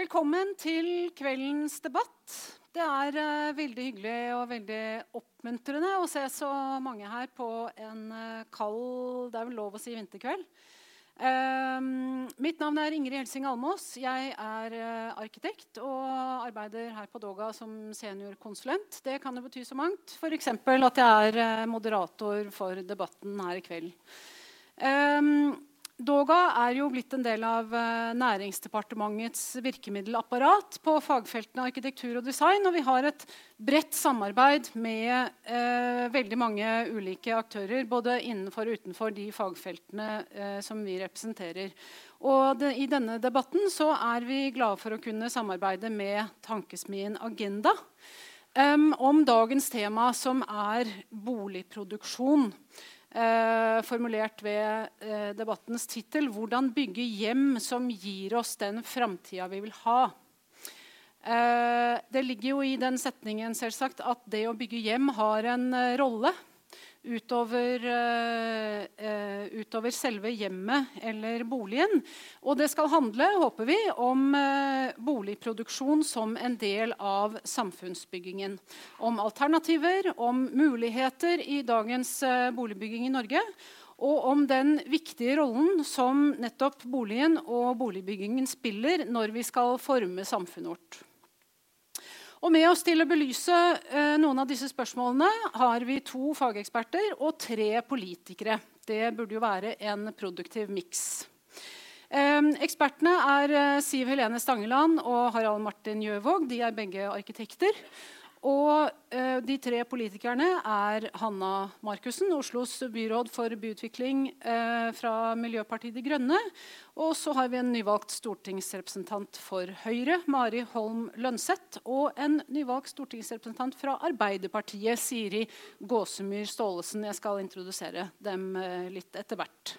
Velkommen til kveldens debatt. Det er uh, veldig hyggelig og veldig oppmuntrende å se så mange her på en uh, kald det er vel lov å si vinterkveld. Uh, mitt navn er Ingrid Helsing Almås. Jeg er arkitekt og arbeider her på Doga som seniorkonsulent. Det kan jo bety så mangt. F.eks. at jeg er moderator for debatten her i kveld. Um, Doga er jo blitt en del av uh, Næringsdepartementets virkemiddelapparat på fagfeltene arkitektur og design. Og vi har et bredt samarbeid med eh, veldig mange ulike aktører. Både innenfor og utenfor de fagfeltene eh, som vi representerer. Og det, I denne debatten så er vi glade for å kunne samarbeide med tankesmien Agenda um, om dagens tema, som er boligproduksjon. Eh, formulert ved eh, debattens tittel 'Hvordan bygge hjem som gir oss den framtida vi vil ha'. Eh, det ligger jo i den setningen selvsagt, at det å bygge hjem har en eh, rolle utover, uh, utover, selve hjemmet eller boligen. Og det skal handle, håper vi, om uh, boligproduksjon som en del av samfunnsbyggingen. Om alternativer, om muligheter i dagens boligbygging i Norge. Og om den viktige rollen som nettopp boligen og boligbyggingen spiller når vi skal forme samfunnet vårt. Og med oss til å belyse eh, noen av disse spørsmålene har vi to fageksperter og tre politikere. Det burde jo være en produktiv miks. Eh, ekspertene er eh, Siv Helene Stangeland og Harald Martin Gjøvåg. De er begge arkitekter. Og eh, de tre politikerne er Hanna Markussen, Oslos byråd for byutvikling eh, fra Miljøpartiet De Grønne. Og så har vi en nyvalgt stortingsrepresentant for Høyre, Mari Holm Lønseth. Og en nyvalgt stortingsrepresentant fra Arbeiderpartiet, Siri Gåsemyr Staalesen. Jeg skal introdusere dem eh, litt etter hvert.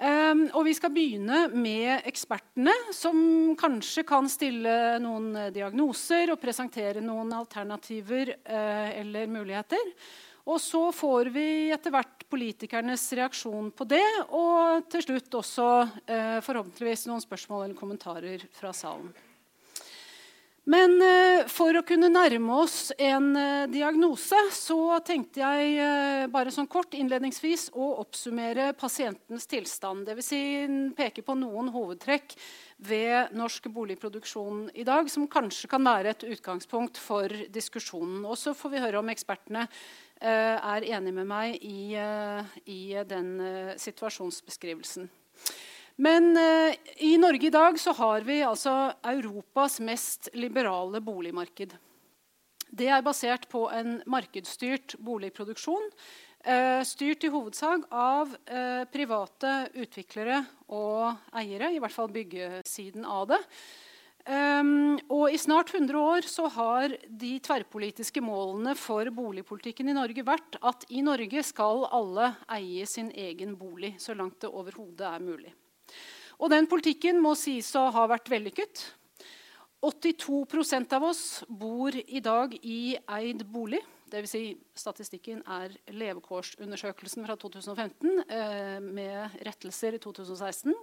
Um, og vi skal begynne med ekspertene, som kanskje kan stille noen diagnoser og presentere noen alternativer uh, eller muligheter. Og så får vi etter hvert politikernes reaksjon på det, og til slutt også uh, forhåpentligvis noen spørsmål eller kommentarer fra salen. Men eh, for å kunne nærme oss en eh, diagnose så tenkte jeg eh, bare sånn kort innledningsvis å oppsummere pasientens tilstand. Dvs. Si, peke på noen hovedtrekk ved norsk boligproduksjon i dag som kanskje kan være et utgangspunkt for diskusjonen. Og så får vi høre om ekspertene er enige med meg i, i den situasjonsbeskrivelsen. Men eh, i Norge i dag så har vi altså Europas mest liberale boligmarked. Det er basert på en markedsstyrt boligproduksjon. Eh, styrt i hovedsak av eh, private utviklere og eiere, i hvert fall byggesiden av det. Um, og I snart 100 år så har de tverrpolitiske målene for boligpolitikken i Norge vært at i Norge skal alle eie sin egen bolig så langt det overhodet er mulig. Og den politikken må sies å ha vært vellykket. 82% av oss bor i dag i eid bolig. Dvs. Si, statistikken er levekårsundersøkelsen fra 2015 eh, med rettelser i 2016.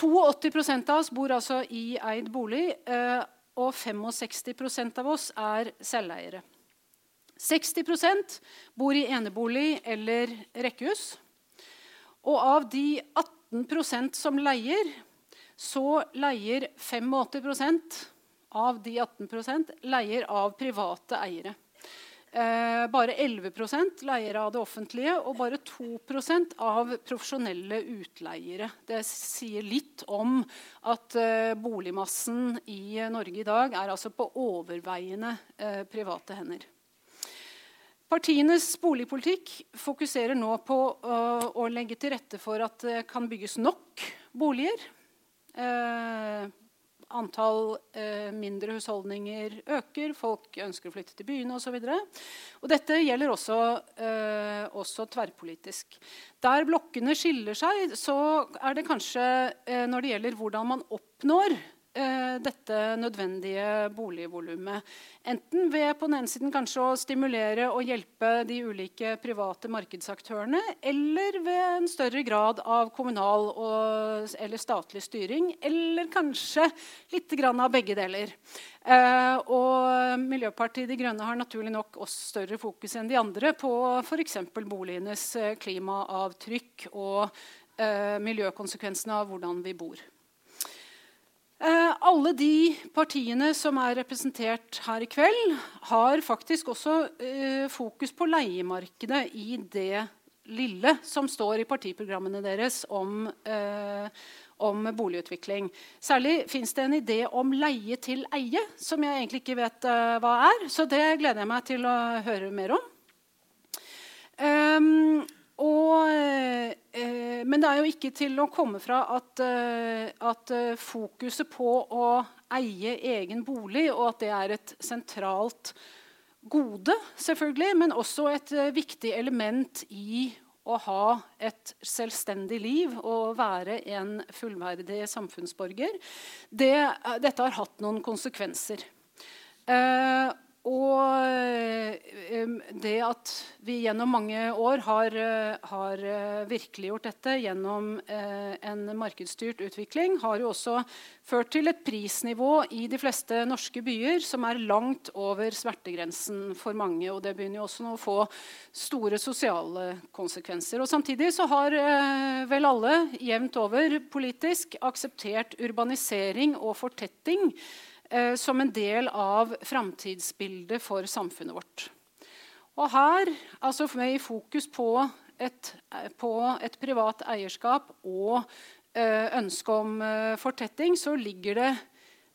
82% av oss bor altså i eid bolig, eh, og 65% av oss er selveiere. 60% bor i enebolig eller rekkehus. Og av de 18 18% som leier, så leier 85% av de 18% leier av private eiere. Eh, bare 11 leier av det offentlige, og bare 2% av profesjonelle utleiere. Det sier litt om at eh, boligmassen i Norge i dag er altså på overveiende eh, private hender. Partienes boligpolitikk fokuserer nå på uh, å legge til rette for at det kan bygges nok boliger. Uh, antall uh, mindre husholdninger øker, folk ønsker å flytte til byene osv. Dette gjelder også, også, tverrpolitisk. Der blokkene skiller seg, så er det kanskje når det gjelder hvordan man oppnår dette nødvendige boligvolumet. Enten ved på den ene siden kanskje å stimulere og hjelpe de ulike private markedsaktørene, eller ved en større grad av kommunal og, eller statlig styring, eller kanskje litt av begge deler. Eh, og Miljøpartiet De Grønne har naturlig nok også større fokus enn de andre på f.eks. boligenes eh, klimaavtrykk og eh, miljøkonsekvensene av hvordan vi bor. Eh, alle de partiene som er representert her i kveld, har faktisk også eh, fokus på leiemarkedet i det lille som står i partiprogrammene deres om, eh, om boligutvikling. Særlig fins det en idé om leie til eie, som jeg egentlig ikke vet hva er. Så det gleder jeg meg til å høre mer om. Um, og, uh, men det er jo ikke til å komme fra at, uh, at fokuset på å eie egen bolig, og at det er et sentralt gode, selvfølgelig, men også et viktig element i å ha et selvstendig liv og være en fullverdig samfunnsborger, det, dette har hatt noen konsekvenser. Eh, og eh, det at vi gjennom mange år har, eh, har eh, virkeliggjort dette gjennom en markedsstyrt utvikling, har jo også ført til et prisnivå i de fleste norske byer som er langt over smertegrensen for mange. Og det begynner jo også nå å få store sosiale konsekvenser. Og samtidig så har vel alle jevnt over politisk akseptert urbanisering og fortetting eh, som en del av framtidsbildet for samfunnet vårt. Og her, altså med fokus på et, på et privat eierskap og eh, ønske om eh, fortetting, så ligger det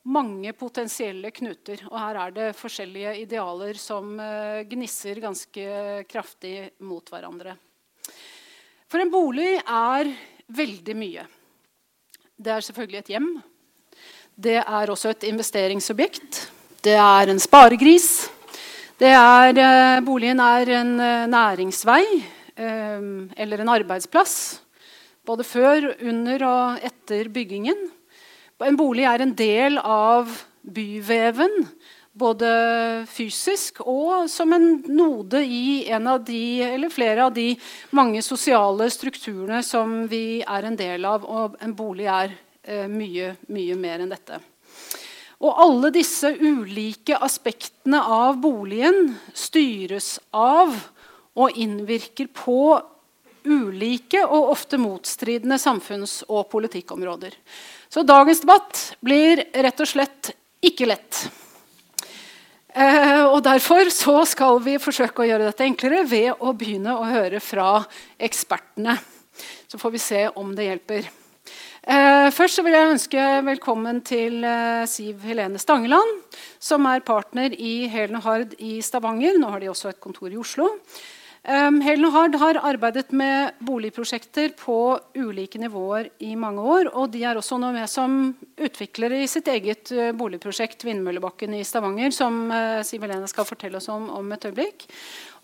mange potensielle knuter. Og her er det forskjellige idealer som eh, gnisser ganske kraftig mot hverandre. For en bolig er veldig mye. Det er selvfølgelig et hjem. Det er også et investeringsobjekt. Det er en sparegris. Er, eh, boligen er en eh, næringsvei eh, eller en arbeidsplass. Både før, under og etter byggingen. En bolig er en del av byveven. Både fysisk og som en node i en av de, eller flere av de mange sosiale strukturene som vi er en del av. Og en bolig er mye, mye mer enn dette. Og alle disse ulike aspektene av boligen styres av og innvirker på ulike og ofte motstridende samfunns- og politikkområder. Så dagens debatt blir rett og slett ikke lett. Eh, og Derfor så skal vi forsøke å gjøre dette enklere ved å begynne å høre fra ekspertene. Så får vi se om det hjelper. Eh, først vil jeg ønske velkommen til eh, Siv Helene Stangeland, som er partner i Helen Hard i Stavanger. Nå har de også et kontor i Oslo. Um, Helen Hard har arbeidet med boligprosjekter på ulike nivåer i mange år. Og de er også nå med som utviklere i sitt eget boligprosjekt Vindmøllebakken i Stavanger, som Siv Helene skal fortelle oss om om et øyeblikk.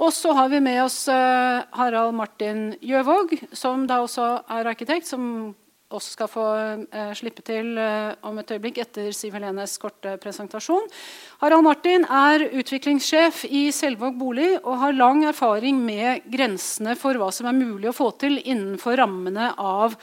Og så har vi med oss Harald Martin Gjøvåg, som da også er arkitekt, som også skal få eh, slippe til eh, om et øyeblikk etter Siv Helenes korte presentasjon. Harald Martin er utviklingssjef i Selvåg bolig og har lang erfaring med grensene for hva som er mulig å få til innenfor rammene av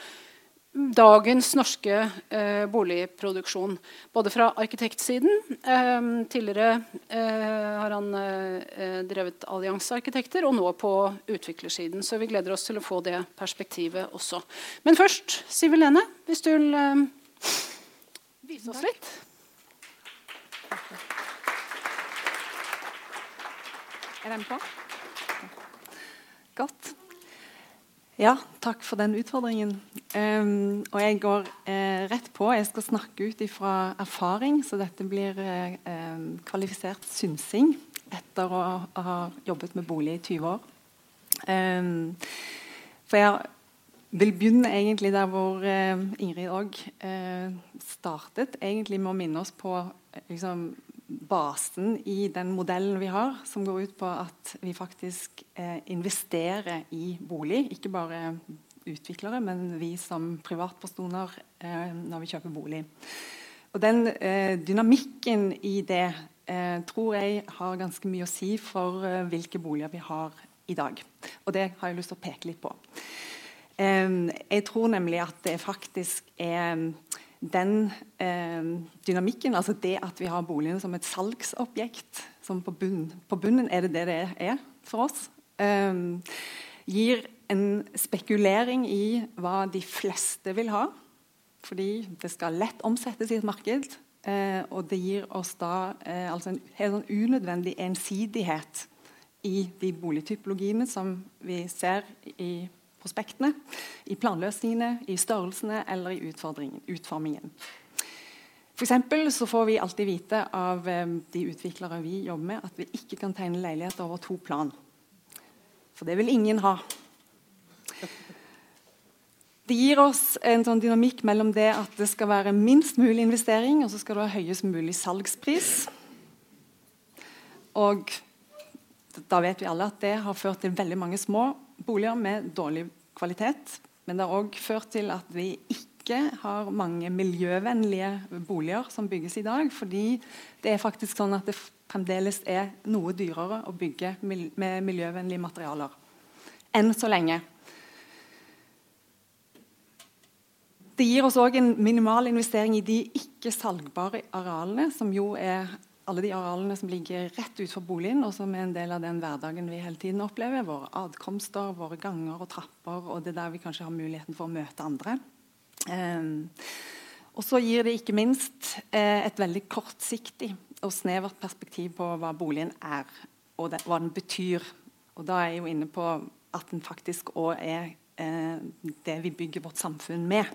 dagens norske eh, boligproduksjon. Både fra arkitektsiden eh, Tidligere eh, har han eh, drevet alliansearkitekter, og nå på utviklersiden. Så vi gleder oss til å få det perspektivet også. Men først, Siv Lene, hvis du vil eh, vise oss litt. Er den på? Godt. Ja, takk for den utfordringen. Um, og jeg går uh, rett på. Jeg skal snakke ut ifra erfaring, så dette blir uh, um, kvalifisert synsing etter å, ha jobbet med bolig i 20 år. Um, for jeg vil begynne egentlig der hvor uh, Ingrid òg startet. Egentlig med å minne oss på liksom, basen i den modellen vi har, som går ut på at vi faktisk eh, investerer i bolig. Ikke bare utviklere, men vi som privatpersoner eh, når vi kjøper bolig. Og den eh, dynamikken i det eh, tror jeg har ganske mye å si for eh, hvilke boliger vi har i dag. Og det har jeg lyst til å peke litt på. jeg tror nemlig at det faktisk er den dynamikken, altså det at vi har boligene som et salgsobjekt som på, bunn, på bunnen er det det det er for oss, gir en spekulering i hva de fleste vil ha fordi det skal lett omsettes i et marked. Eh, og det gir oss da eh, altså en helt sånn unødvendig ensidighet i de boligtypologiene som vi ser i prospektene, i planløsningene, i størrelsene eller i utformingen. For så får vi alltid vite av eh, de utviklere vi jobber med, at vi ikke kan tegne leiligheter over to plan. For det vil ingen ha. Det gir oss en sånn dynamikk mellom det at det skal være minst mulig investering, og så skal det ha høyest mulig salgspris. Og da vet vi alle at det har ført til veldig mange små boliger med dårlig kvalitet. Men det har òg ført til at vi ikke har mange miljøvennlige boliger som bygges i dag. Fordi det er faktisk sånn at det fremdeles er noe dyrere å bygge med miljøvennlige materialer. Enn så lenge. Det gir oss òg en minimal investering i de ikke-salgbare arealene, som jo er alle de arealene som ligger rett utenfor boligen, og som er en del av den hverdagen vi hele tiden opplever. Våre adkomster, våre ganger og trapper, og det er der vi kanskje har muligheten for å møte andre. Eh, og så gir det ikke minst eh, et veldig kortsiktig og snevert perspektiv på hva boligen er, og det, hva den betyr. Og da er jeg jo inne på at den faktisk òg er Eh, det vi bygger vårt samfunn med.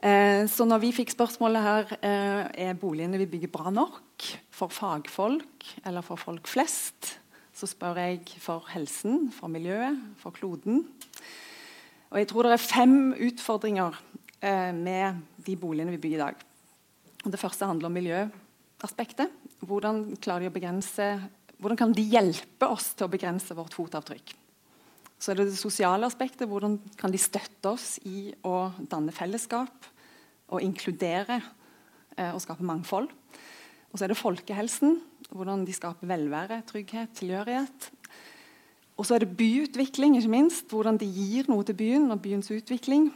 Eh, så når vi fikk spørsmålet her eh, er boligene vi bygger bra nok for fagfolk eller for folk flest, så spør jeg for helsen, for miljøet, for kloden. Og jeg tror det er fem utfordringer med de boligene vi bygger i dag. Det første handler om miljøaspektet. Hvordan, hvordan kan de hjelpe oss til å begrense vårt fotavtrykk? Så er det det sosiale aspektet. Hvordan kan de støtte oss i å danne fellesskap og inkludere eh, og skape mangfold? Og så er det folkehelsen. Hvordan de skaper velvære, trygghet, tilhørighet. Og så er det byutvikling, ikke minst. Hvordan de gir noe til byen og byens utvikling.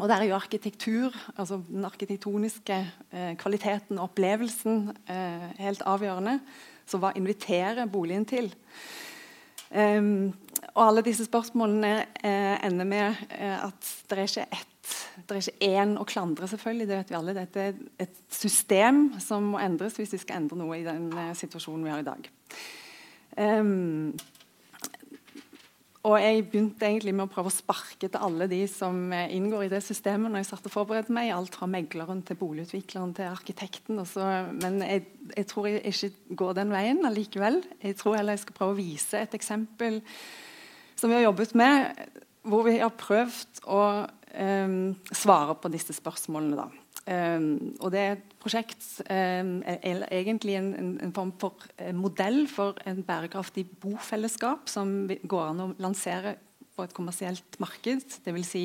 Og der er jo arkitektur, altså den arkitektoniske eh, kvaliteten og opplevelsen eh, helt avgjørende. Så hva inviterer boligen til? Um, og alle disse spørsmålene eh, ender med eh, at det er ikke ett det er ikke én å klandre, selvfølgelig. det vet vi alle. Dette er et system som må endres hvis vi skal endre noe i den eh, situasjonen vi har i dag. Um, og jeg begynte egentlig med å prøve å sparke til alle de som eh, inngår i det systemet. når jeg satt og forberedte meg, Alt fra megleren til boligutvikleren til arkitekten. Også. men jeg, jeg, tror jeg ikke går den veien allikevel. Jeg tror heller jeg skal prøve å vise et eksempel som vi har jobbet med, hvor vi har prøvd å eh, svare på disse spørsmålene. Eh, og det er et prosjekt eh, er egentlig en, en, form for modell for en bærekraftig bofellesskap som går an å lansere på et kommersielt marked. Det vil Si,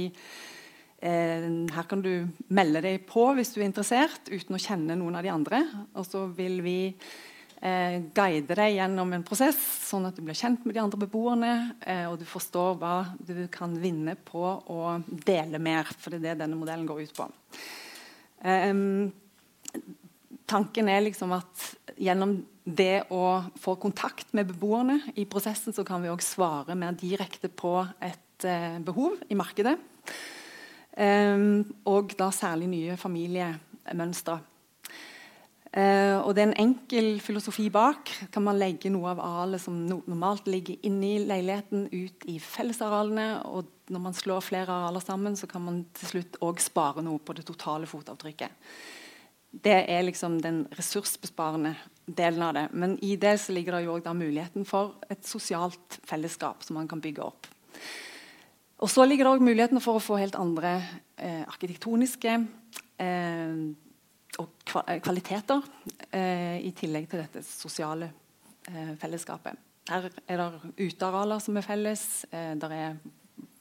uh, her kan du melde deg på hvis du er interessert, uten å kjenne noen av de andre. Og så vil vi eh, guide deg gjennom en prosess, sånn at du blir kjent med de andre beboerne, eh, og du forstår hva du kan vinne på å dele mer. For det er det denne modellen går ut på. Eh, tanken er liksom at gjennom det å få kontakt med beboerne i prosessen, så kan vi òg svare mer direkte på et eh, behov i markedet. Um, og da særlig nye familiemønstre. Uh, og det er en enkel filosofi bak. Kan man legge noe av arealet som normalt ligger inni leiligheten, ut i fellesarealene? Og når man slår flere arealer sammen, så kan man til slutt òg spare noe på det totale fotavtrykket. Det er liksom den ressursbesparende delen av det. Men i det så ligger det jo også muligheten for et sosialt fellesskap som man kan bygge opp. Og så ligger det òg muligheten for å få helt andre eh, arkitektoniske eh, og eh, kvaliteter eh, i tillegg til dette sosiale eh, fellesskapet. Her er det utearealer som er felles. Eh, er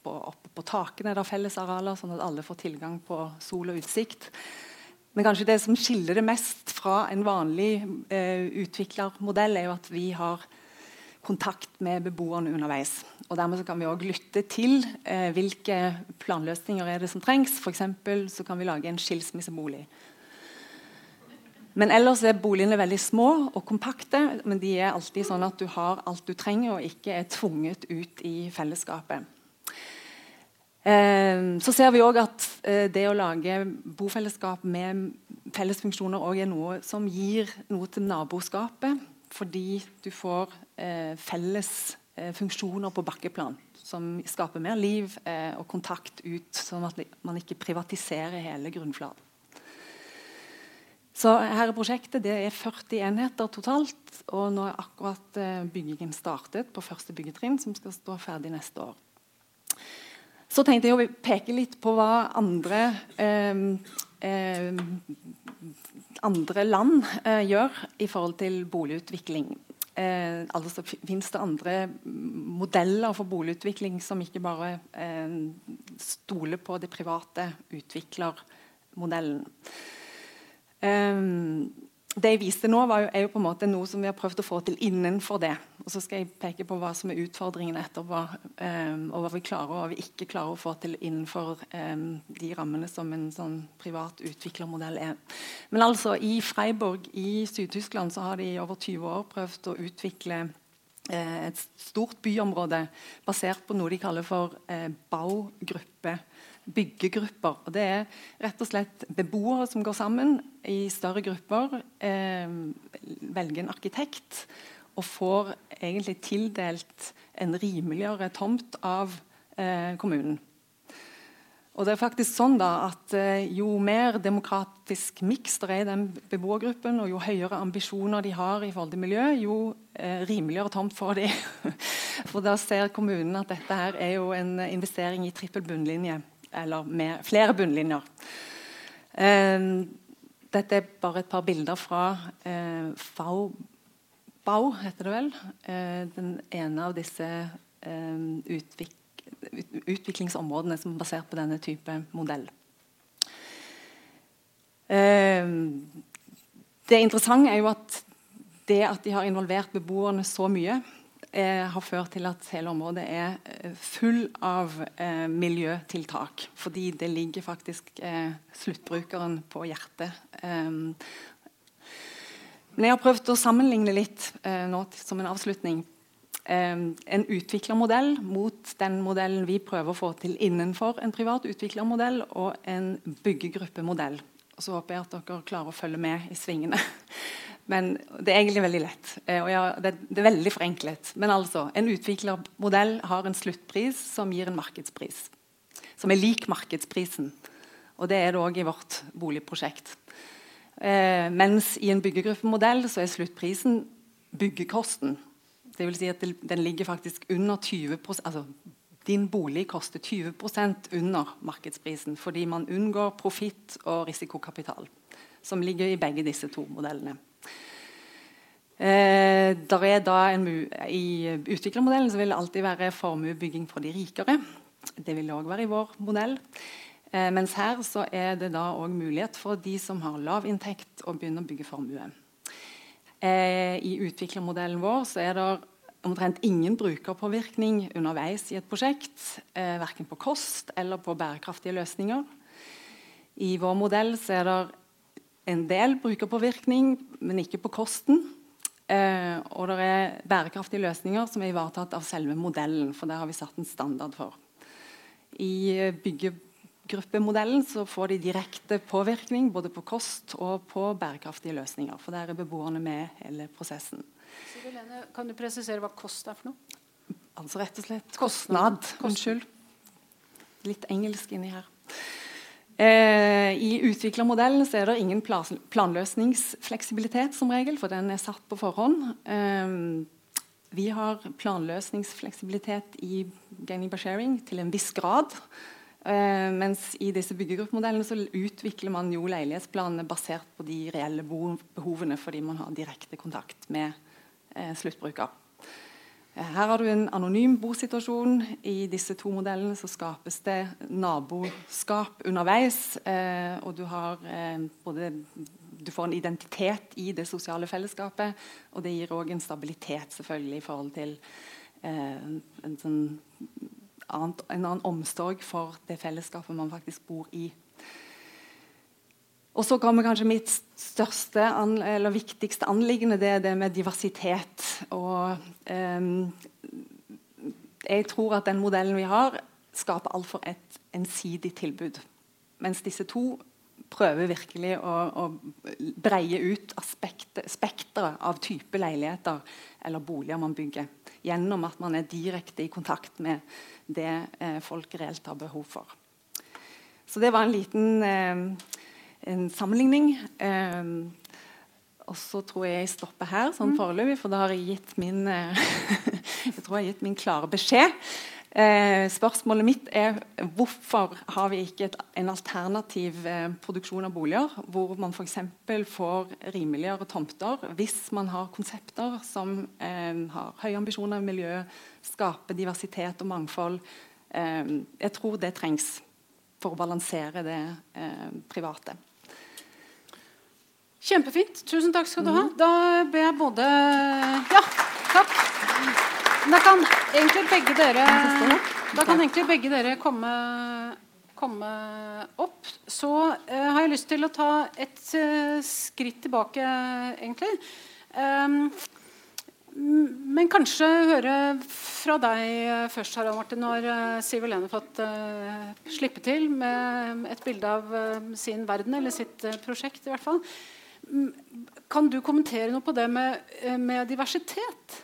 på, oppe på takene er det fellesarealer, sånn at alle får tilgang på sol og utsikt. Men kanskje det som skiller det mest fra en vanlig eh, utviklermodell, er jo at vi har kontakt med beboerne underveis. Og Dermed kan vi også lytte til eh, hvilke planløsninger er det som trengs. For så kan vi lage en skilsmissebolig. Men ellers er boligene veldig små og kompakte. Men de er alltid sånn at du har alt du trenger, og ikke er tvunget ut i fellesskapet. Eh, så ser vi òg at eh, det å lage bofellesskap med fellesfunksjoner òg er noe som gir noe til naboskapet. Fordi du får eh, felles funksjoner på bakkeplan som skaper mer liv og kontakt ut, sånn at man ikke privatiserer hele grunnflaten. Så her er prosjektet det er 40 enheter totalt. Og nå er akkurat byggingen startet på første byggetrinn, som skal stå ferdig neste år. Så tenkte jeg å peke litt på hva andre, eh, eh, andre land eh, gjør i forhold til boligutvikling. Eh, altså Fins det andre modeller for boligutvikling som ikke bare eh, stoler på det private utviklermodellen? Um, det jeg viste nå, jo, er jo på en måte noe som vi har prøvd å få til innenfor det. Og så skal jeg peke på hva som er utfordringene etterpå, um, og hva vi klarer og hva vi ikke klarer å få til innenfor um, de rammene som en sånn privat utviklermodell er. Men altså, i Freiburg i Syd-Tyskland så har de i over 20 år prøvd å utvikle uh, et stort byområde basert på noe de kaller for uh, Bau-gruppe byggegrupper. Og det er rett og slett beboere som går sammen i større grupper, eh, velger en arkitekt og får egentlig tildelt en rimeligere tomt av eh, kommunen. Og det er faktisk sånn da at eh, Jo mer demokratisk miks det er i den beboergruppen, og jo høyere ambisjoner de har i forhold til miljø, jo eh, rimeligere tomt får de. For da ser kommunen at dette her er jo en investering i trippel bunnlinje eller med flere bunnlinjer. Eh, dette er bare et par bilder fra eh, FAU, BAU, heter det vel. Eh, den ene av disse eh, utvik utviklingsområdene som er basert på denne type modell. Det interessante er jo at det at de har involvert beboerne så mye, eh, har ført til at hele området er eh, full av eh, miljøtiltak. Fordi det ligger faktisk eh, sluttbrukeren på hjertet. Eh, men jeg har prøvd å sammenligne litt eh, nå som en avslutning. en utviklermodell mot den modellen vi prøver å få til innenfor en privat utviklermodell, og en byggegruppemodell. Og så håper jeg at dere klarer å følge med i svingene. Men det er egentlig veldig lett. Eh, og ja, det, det, er veldig forenklet. Men altså, en utviklermodell har en sluttpris som gir en markedspris. Som er lik markedsprisen. Og det er det òg i vårt boligprosjekt. Eh, mens i en byggegruppemodell så er sluttprisen byggekosten. Det vil si at den ligger faktisk under 20% altså Din bolig koster 20% under markedsprisen fordi man unngår profitt og risikokapital. Som ligger i begge disse to modellene. Eh, en, I utviklermodellen vil det alltid være formuebygging for de rikere. Det vil òg være i vår modell. Eh, mens her er det da òg mulighet for de som har lav inntekt, å begynne å bygge formue. Eh, I utviklermodellen vår er det omtrent ingen brukerpåvirkning underveis i et prosjekt. Eh, verken på kost eller på bærekraftige løsninger. I vår modell er det en del brukerpåvirkning, men ikke på kosten. Eh, og det er bærekraftige løsninger som er ivaretatt av selve modellen. For det har vi satt en standard for. I byggegruppemodellen så får de direkte påvirkning både på kost og på bærekraftige løsninger. For der er beboerne med hele prosessen. Helene, kan du presisere hva kost er for noe? Altså rett og slett kostnad. kostnad. Unnskyld. Litt engelsk inni her. Eh, I utviklermodellen er det ingen planløsningsfleksibilitet som regel, for den er satt på forhånd. Eh, vi har planløsningsfleksibilitet i gaining by sharing til en viss grad. Eh, mens i disse byggegruppemodellene så utvikler man jo leilighetsplanene basert på de reelle behovene, fordi man har direkte kontakt med eh, sluttbruker. Her har du en anonym bosituasjon. I disse to modellene så skapes det naboskap underveis. Eh, og du har eh, både du får en identitet i det sosiale fellesskapet, og det gir òg en stabilitet selvfølgelig i forhold til eh, en, sånn annet, en annen omsorg for det fellesskapet man faktisk bor i. Og så kommer kanskje mitt største eller viktigste anliggende. Det er det med diversitet. Og eh, jeg tror at den modellen vi har, skaper altfor et ensidig tilbud. Mens disse to prøver virkelig å, å breie ut spekteret av type leiligheter eller boliger man bygger. Gjennom at man er direkte i kontakt med det eh, folk reelt har behov for. Så det var en liten eh, en sammenligning. Um, og så tror jeg jeg stopper her sånn mm. foreløpig, for da har jeg gitt min, uh, jeg tror jeg har gitt min klare beskjed. Eh, spørsmålet mitt er hvorfor har vi ikke et, en alternativ eh, produksjon av boliger, hvor man f.eks. får rimeligere tomter hvis man har konsepter som har høye ambisjoner i miljøet, skaper diversitet og mangfold. jeg tror det trengs for å balansere det private. Kjempefint. Tusen takk skal du ha. Mhm. Da ber jeg både Ja, takk. Da kan egentlig begge dere kan egentlig begge dere komme, komme opp. Så uh, har jeg lyst til å ta et uh, skritt tilbake, egentlig. Um, men kanskje høre fra deg først, Harald Martin, når uh, Siv Helene har fått uh, slippe til med et bilde av uh, sin verden, eller sitt prosjekt, i hvert fall. Kan du kommentere noe på det med, eh, med diversitet?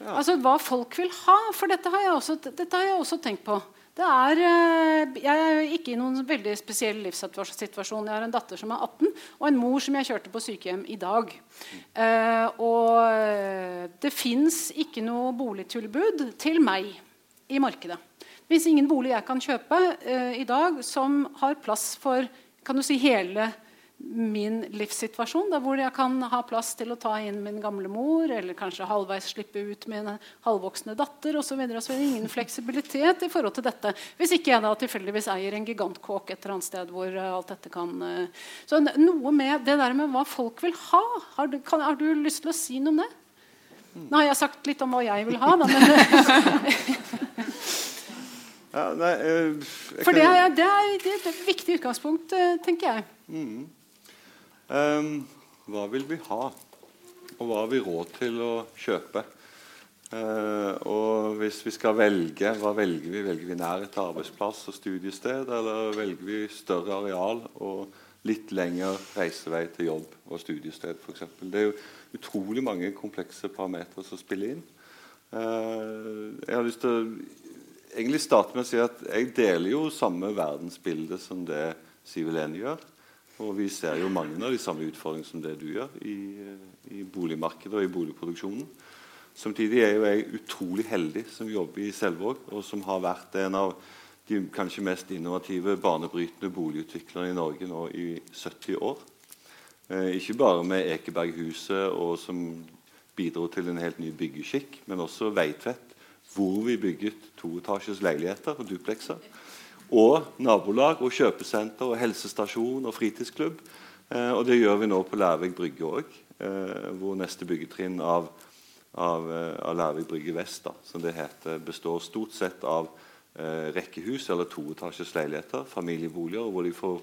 Ja. Altså Hva folk vil ha. For dette har jeg også, har jeg også tenkt på. Er, eh, jeg er ikke i noen veldig spesiell livssituasjon. Jeg har en datter som er 18, og en mor som jeg kjørte på sykehjem i dag. Eh, og det fins ikke noe boligtilbud til meg i markedet. Det fins ingen bolig jeg kan kjøpe eh, i dag som har plass for kan du si, hele min livssituasjon, da, hvor jeg kan ha plass til å ta inn min gamle mor, eller kanskje halvveis slippe ut min halvvoksne datter osv. Ingen fleksibilitet i forhold til dette. Hvis ikke jeg da tilfeldigvis eier en gigantkåk et eller annet sted hvor uh, alt dette kan uh... Så noe med det der med hva folk vil ha. Har du, kan, har du lyst til å si noe om det? Nå har jeg sagt litt om hva jeg vil ha, da, men ja, nei, uh, For det er, det, er, det er, et viktig utgangspunkt, tenker jeg. Mm. Um, hva vil vi ha, og hva har vi råd til å kjøpe? Uh, og hvis vi skal velge, hva velger vi? Velger vi nærhet til arbeidsplass og studiested, eller velger vi større areal og litt lengre reisevei til jobb og studiested f.eks.? Det er jo utrolig mange komplekse parametere som spiller inn. Uh, jeg har lyst til å egentlig starte med å si at jeg deler jo samme verdensbilde som det Siv Helene gjør. Og vi ser jo mange av de samme utfordringene som det du gjør i, i boligmarkedet og i boligproduksjonen. Samtidig er jo jeg utrolig heldig som jobber i Selvåg, og som har vært en av de kanskje mest innovative, banebrytende boligutviklerne i Norge nå i 70 år. Eh, ikke bare med Ekeberghuset, og som bidro til en helt ny byggeskikk, men også Veitvet, hvor vi bygget toetasjes leiligheter og duplekser og nabolag og kjøpesenter og helsestasjon og fritidsklubb. Eh, og det gjør vi nå på Lærvik brygge òg, eh, hvor neste byggetrinn av, av, eh, av Lærvik brygge vest, da, som det heter, består stort sett av eh, rekkehus eller toetasjes leiligheter, familieboliger, hvor de får,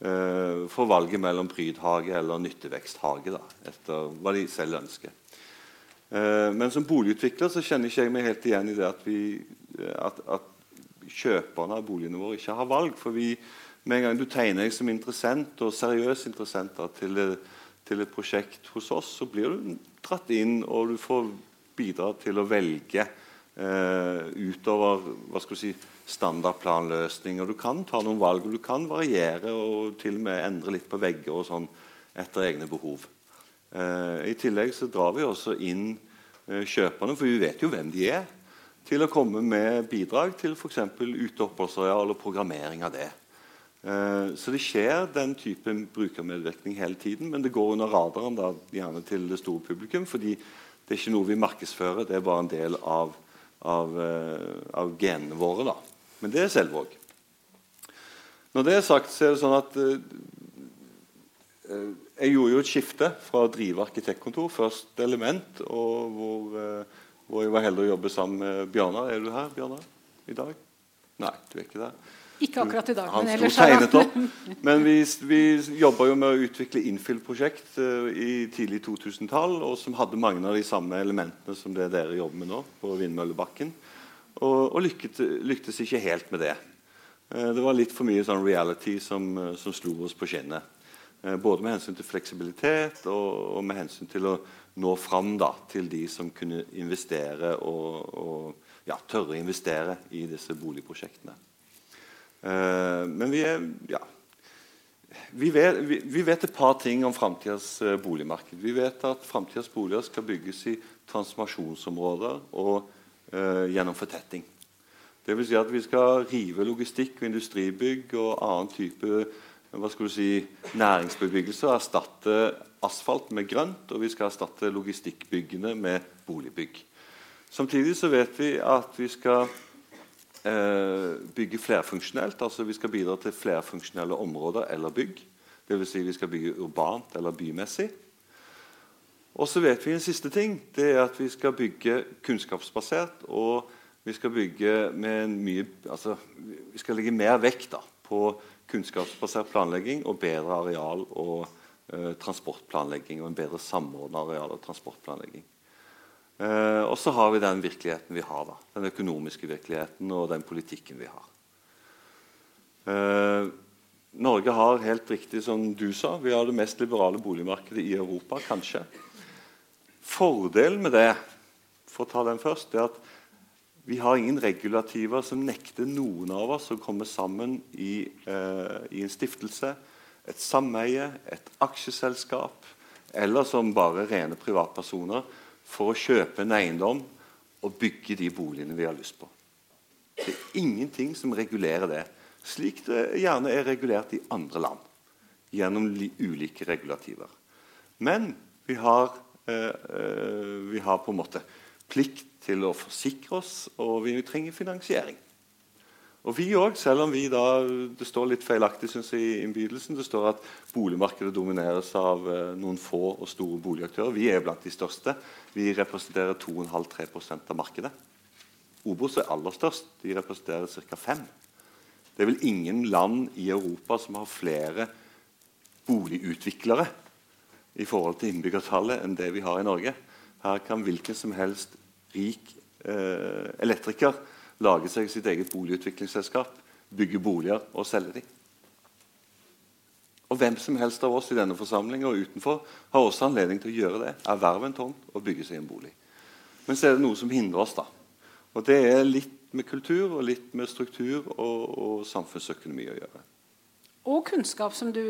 eh, får valget mellom prydhage eller nytteveksthage, da, etter hva de selv ønsker. Eh, men som boligutvikler så kjenner ikke jeg meg helt igjen i det at, vi, at, at kjøperne av boligene våre ikke har valg. For vi, med en gang du tegner deg som interessent og seriøs interessent til, til, et prosjekt hos oss, så blir du dratt inn, og du får bidra til å velge eh, utover hva skal du si, standardplanløsning. Og Du kan ta noen valg, og du kan variere og til og med endre litt på vegger og sånn etter egne behov. Eh, I tillegg så drar vi også inn eh, kjøperne, for vi vet jo hvem de er til å komme med bidrag til f.eks. uteoppholdsareal og programmering av det. Eh, så det skjer den type brukermedvirkning hele tiden, men det går under radaren da, gjerne til det store publikum. fordi Det er ikke noe vi markedsfører, det er bare en del av, av, uh, av genene våre. Da. Men det er Selvåg. Når det er sagt, så er det sånn at uh, jeg gjorde jo et skifte fra å drive arkitektkontor, først Element, og hvor, hvor jeg var heldig å jobbe sammen med Bjørnar. Er du her, Bjørnar, i dag? Nei, du er ikke der. Ikke akkurat i dag, Han men ellers tegnet er opp. Men vi, vi jobba jo med å utvikle infill-prosjekt uh, i tidlig 2000-tall, og som hadde mange av de samme elementene som det dere jobber med nå. på Vindmøllebakken, Og, og lykket, lyktes ikke helt med det. Uh, det var litt for mye sånn reality som, uh, som slo oss på skinnet. både med hensyn til fleksibilitet og, og, med hensyn til å nå fram da, til de som kunne investere og, og ja, tørre å investere i disse boligprosjektene. Eh, men vi er ja, vi vet, vi, vi vet, et par ting om framtidas uh, boligmarked. Vi vet at framtidas boliger skal bygges i transformasjonsområder og eh, gjennom fortetting. Det vil si at vi skal rive logistikk og industribygg og annen type hva skal du si, næringsbebyggelse og erstatte asfalt med grønt, og vi skal erstatte logistikkbyggene med boligbygg. Samtidig så vet vi at vi skal eh, bygge flerfunksjonelt. altså Vi skal bidra til flerfunksjonelle områder eller bygg. Dvs. Si vi skal bygge urbant eller bymessig. Og så vet vi en siste ting. Det er at vi skal bygge kunnskapsbasert. Og vi skal bygge med en mye altså, Vi skal legge mer vekt da, på kunnskapsbasert planlegging og bedre areal- og transportplanlegging. Og en bedre samordna areal- og transportplanlegging. Eh, og så har vi den virkeligheten vi har. da, Den økonomiske virkeligheten og den politikken vi har. Eh, Norge har helt riktig som du sa, vi har det mest liberale boligmarkedet i Europa. kanskje. Fordelen med det for å ta den først, er at vi har ingen regulativer som nekter noen av oss å komme sammen i, eh, i en stiftelse, et sameie, et aksjeselskap, eller som bare rene privatpersoner for å kjøpe en eiendom og bygge de boligene vi har lyst på. Det er ingenting som regulerer det, slik det gjerne er regulert i andre land. Gjennom ulike regulativer. Men vi har, eh, eh, vi har på en måte plikt til å forsikre oss, og vi trenger finansiering. Og vi også, selv om vi da, Det står litt feilaktig synes jeg, i innbydelsen. Det står at boligmarkedet domineres av eh, noen få og store boligaktører. Vi er blant de største. Vi representerer 2,5-3% av markedet. Obos er aller størst. De representerer ca. 5 Det er vel ingen land i Europa som har flere boligutviklere i forhold til innbyggertallet enn det vi har i Norge. Her kan hvilken som helst rik eh, elektriker lage seg sitt eget boligutviklingsselskap, bygge boliger og selge dem. Og Hvem som helst av oss i denne forsamlingen og utenfor har også anledning til å gjøre det. Erverve en tomt og bygge seg en bolig. Men så er det noe som hindrer oss. da. Og Det er litt med kultur og litt med struktur og, og samfunnsøkonomi å gjøre og kunnskap, som du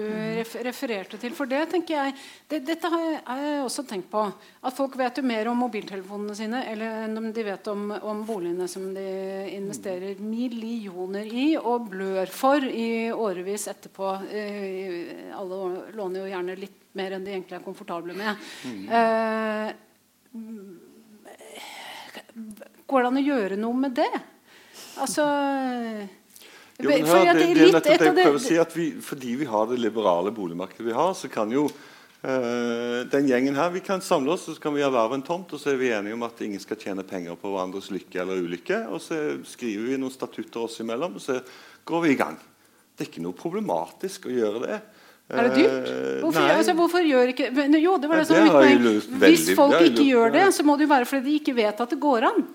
refererte til. For det tenker jeg, det, Dette har jeg også tenkt på. At folk vet jo mer om mobiltelefonene sine eller enn om de vet om, om, boligene som de investerer millioner i og blør for i årevis etterpå. Eh, alle låner jo gjerne litt mer enn de egentlig er komfortable med. Mm. Eh, går det an å gjøre noe med det? Altså jo, men hør, det, det, er nettopp det jeg prøver å si at vi, Fordi vi har det liberale boligmarkedet vi har, så kan jo øh, den gjengen her vi kan samle oss, så kan vi erverve en tomt, og så er vi enige om at ingen skal tjene penger på hverandres lykke eller ulykke. Og så skriver vi noen statutter oss imellom, og så går vi i gang. Det er ikke noe problematisk å gjøre det. Er det dyrt? Eh, hvorfor, altså, hvorfor gjør ikke Jo, det var det som mitt poeng. Hvis folk ikke gjør det, så må det jo være fordi de ikke vet at det går an.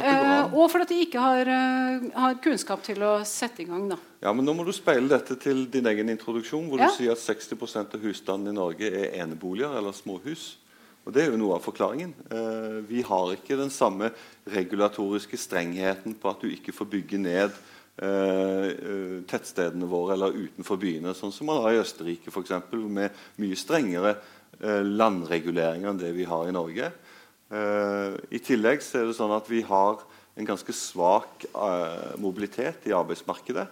Eh, og fordi de ikke har, uh, har, kunnskap til å sette i gang. Da. Ja, men Nå må du speile dette til din egen introduksjon, hvor ja. du sier at 60% av husstandene i Norge er eneboliger eller småhus. Og Det er jo noe av forklaringen. Eh, vi har ikke den samme regulatoriske strengheten på at du ikke får bygge ned eh, tettstedene våre eller utenfor byene, sånn som man har i Østerrike eksempel, med mye strengere landreguleringer enn det vi har i Norge. Uh, I tillegg så er det sånn at vi har en ganske svak uh, mobilitet i arbeidsmarkedet.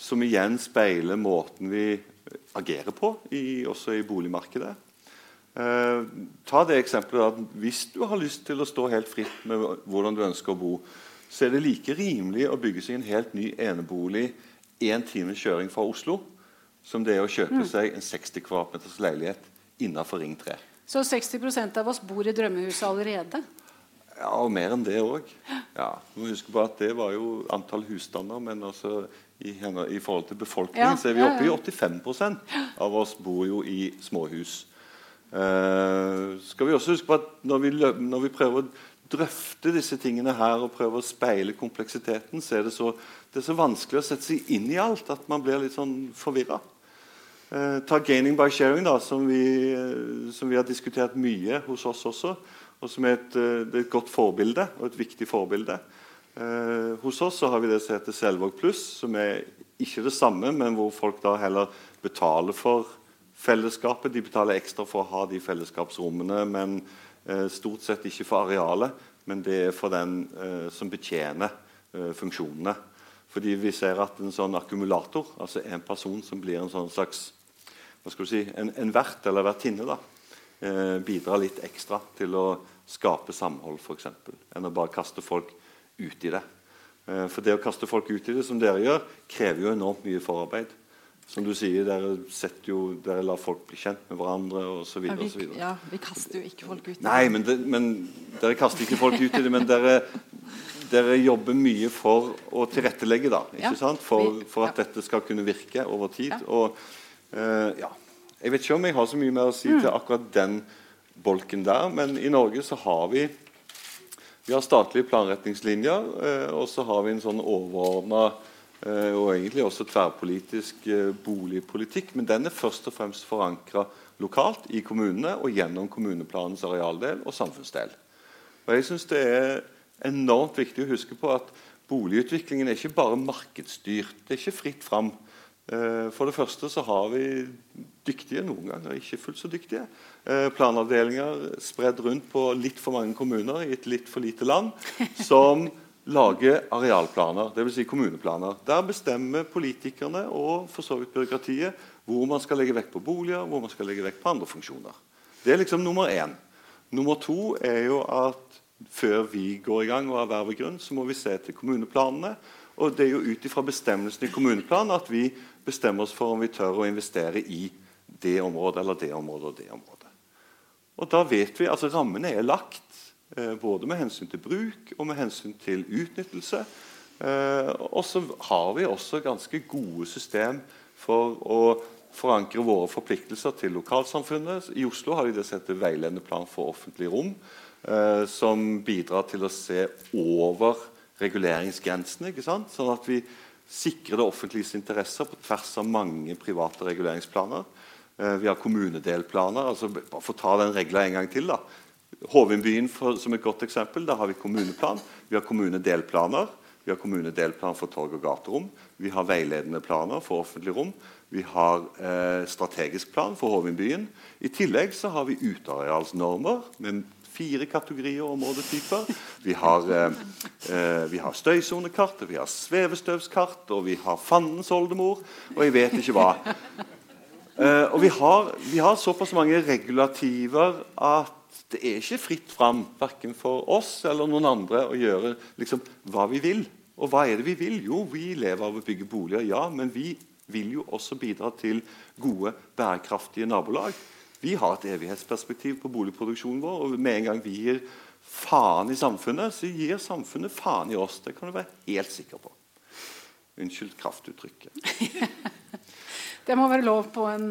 Som igjen speiler måten vi agerer på, i, også i boligmarkedet. Eh, ta det eksempelet at Hvis du har lyst til å stå helt fritt med hvordan du ønsker å bo, så er det like rimelig å bygge seg en helt ny enebolig én times kjøring fra Oslo som det er å kjøpe mm. seg en 60 kvm leilighet innenfor Ring 3. Så 60% av oss bor i drømmehuset allerede? Ja, og mer enn det òg. Ja. Husk på at det var jo antall husstander, men altså i, i, forhold til befolkningen ja, så er vi oppe i 85% av oss bor jo i småhus. Uh, skal vi også huske på at når vi, når vi, prøver å drøfte disse tingene her og prøver å speile kompleksiteten, så er det så, det er så vanskelig å sette seg inn i alt at man blir litt sånn forvirra. Uh, ta 'gaining by sharing', da, som vi, uh, som vi, har diskutert mye hos oss også. Og som er et, er et godt forbilde og et viktig forbilde. Hos oss har vi det som heter Selvåg pluss, som er ikke det samme, men hvor folk da heller betaler for fellesskapet. De betaler ekstra for å ha de fellesskapsrommene, men stort sett ikke for arealet. Men det er for den eh, som betjener funksjonene. Fordi vi ser at en sånn akkumulator, altså en person som blir en sånn slags hva skal du si, en, en vert eller vertinne, da, bidrar litt ekstra til å skape samhold, f.eks. Enn å bare kaste folk ut i det. Eh, for det å kaste folk ut i det, som dere gjør, krever jo enormt mye forarbeid. Som du sier, dere, jo, dere lar folk bli kjent med hverandre osv. Ja, vi, ja, vi kaster jo ikke folk ut i det. Nei, men, det, men dere kaster ikke folk ut i det. Men dere, dere jobber mye for å tilrettelegge da, ikke ja, sant? For, for at ja. dette skal kunne virke over tid. Og uh, ja, Jeg vet ikke om jeg har så mye mer å si mm. til akkurat den bolken der, men i Norge så har vi vi har statlige planretningslinjer, uh, og så har vi en sånn overordna uh, og egentlig også tverrpolitisk eh, boligpolitikk. Men den er først og fremst forankra lokalt i kommunene og gjennom kommuneplanens arealdel og samfunnsdel. Og jeg synes Det er enormt viktig å huske på at boligutviklingen er ikke bare markedsstyrt. Det er ikke fritt fram. Eh, for det første så har vi dyktige, noen ganger ikke fullt så dyktige, eh, planavdelinger spredd rundt på litt for mange kommuner i et litt for lite land, som lager arealplaner, dvs. Si kommuneplaner. Der bestemmer politikerne og for så vidt byråkratiet hvor man skal legge vekt på boliger, hvor man skal legge vekt på andre funksjoner. Det er liksom nummer én. Nummer to er jo at før vi går i gang og erverver grunn, så må vi se til kommuneplanene. Og det er jo ut ifra bestemmelsene i kommuneplanen at vi bestemme oss for om vi tør å investere i det området eller det området og det området. Og da vet vi, altså Rammene er lagt, eh, både med hensyn til bruk og med hensyn til utnyttelse. Eh, og så har vi også ganske gode system for å forankre våre forpliktelser til lokalsamfunnet. I Oslo har de det som heter veiledende plan for offentlig rom, eh, som bidrar til å se over reguleringsgrensene. Sånn at vi sikre det offentliges interesser på tvers av mange private reguleringsplaner. Eh, vi har kommunedelplaner. altså bare For å ta den regla en gang til. da. Hovinbyen som et godt eksempel. Der har vi kommuneplan. Vi har kommunedelplaner. Vi har kommunedelplan for torg- og gaterom. Vi har veiledende planer for offentlig rom. Vi har eh, strategisk plan for Hovinbyen. I tillegg så har vi utearealsnormer med fire kategorier områdetyper. Vi har, eh, eh, har støysonekart, vi har svevestøvskart, og vi har fandens oldemor, og jeg vet ikke hva. Eh, og vi har, vi har, såpass mange regulativer at det er ikke fritt fram verken for oss eller noen andre å gjøre liksom, hva vi vil. Og hva er det vi vil? Jo, vi lever av å bygge boliger, ja, men vi vil jo også bidra til gode, bærekraftige nabolag. Vi har et evighetsperspektiv på boligproduksjonen vår. og Med en gang vi gir faen i samfunnet, så gir samfunnet faen i oss. Det kan du være helt sikker på. Unnskyld kraftuttrykket. det må være lov på en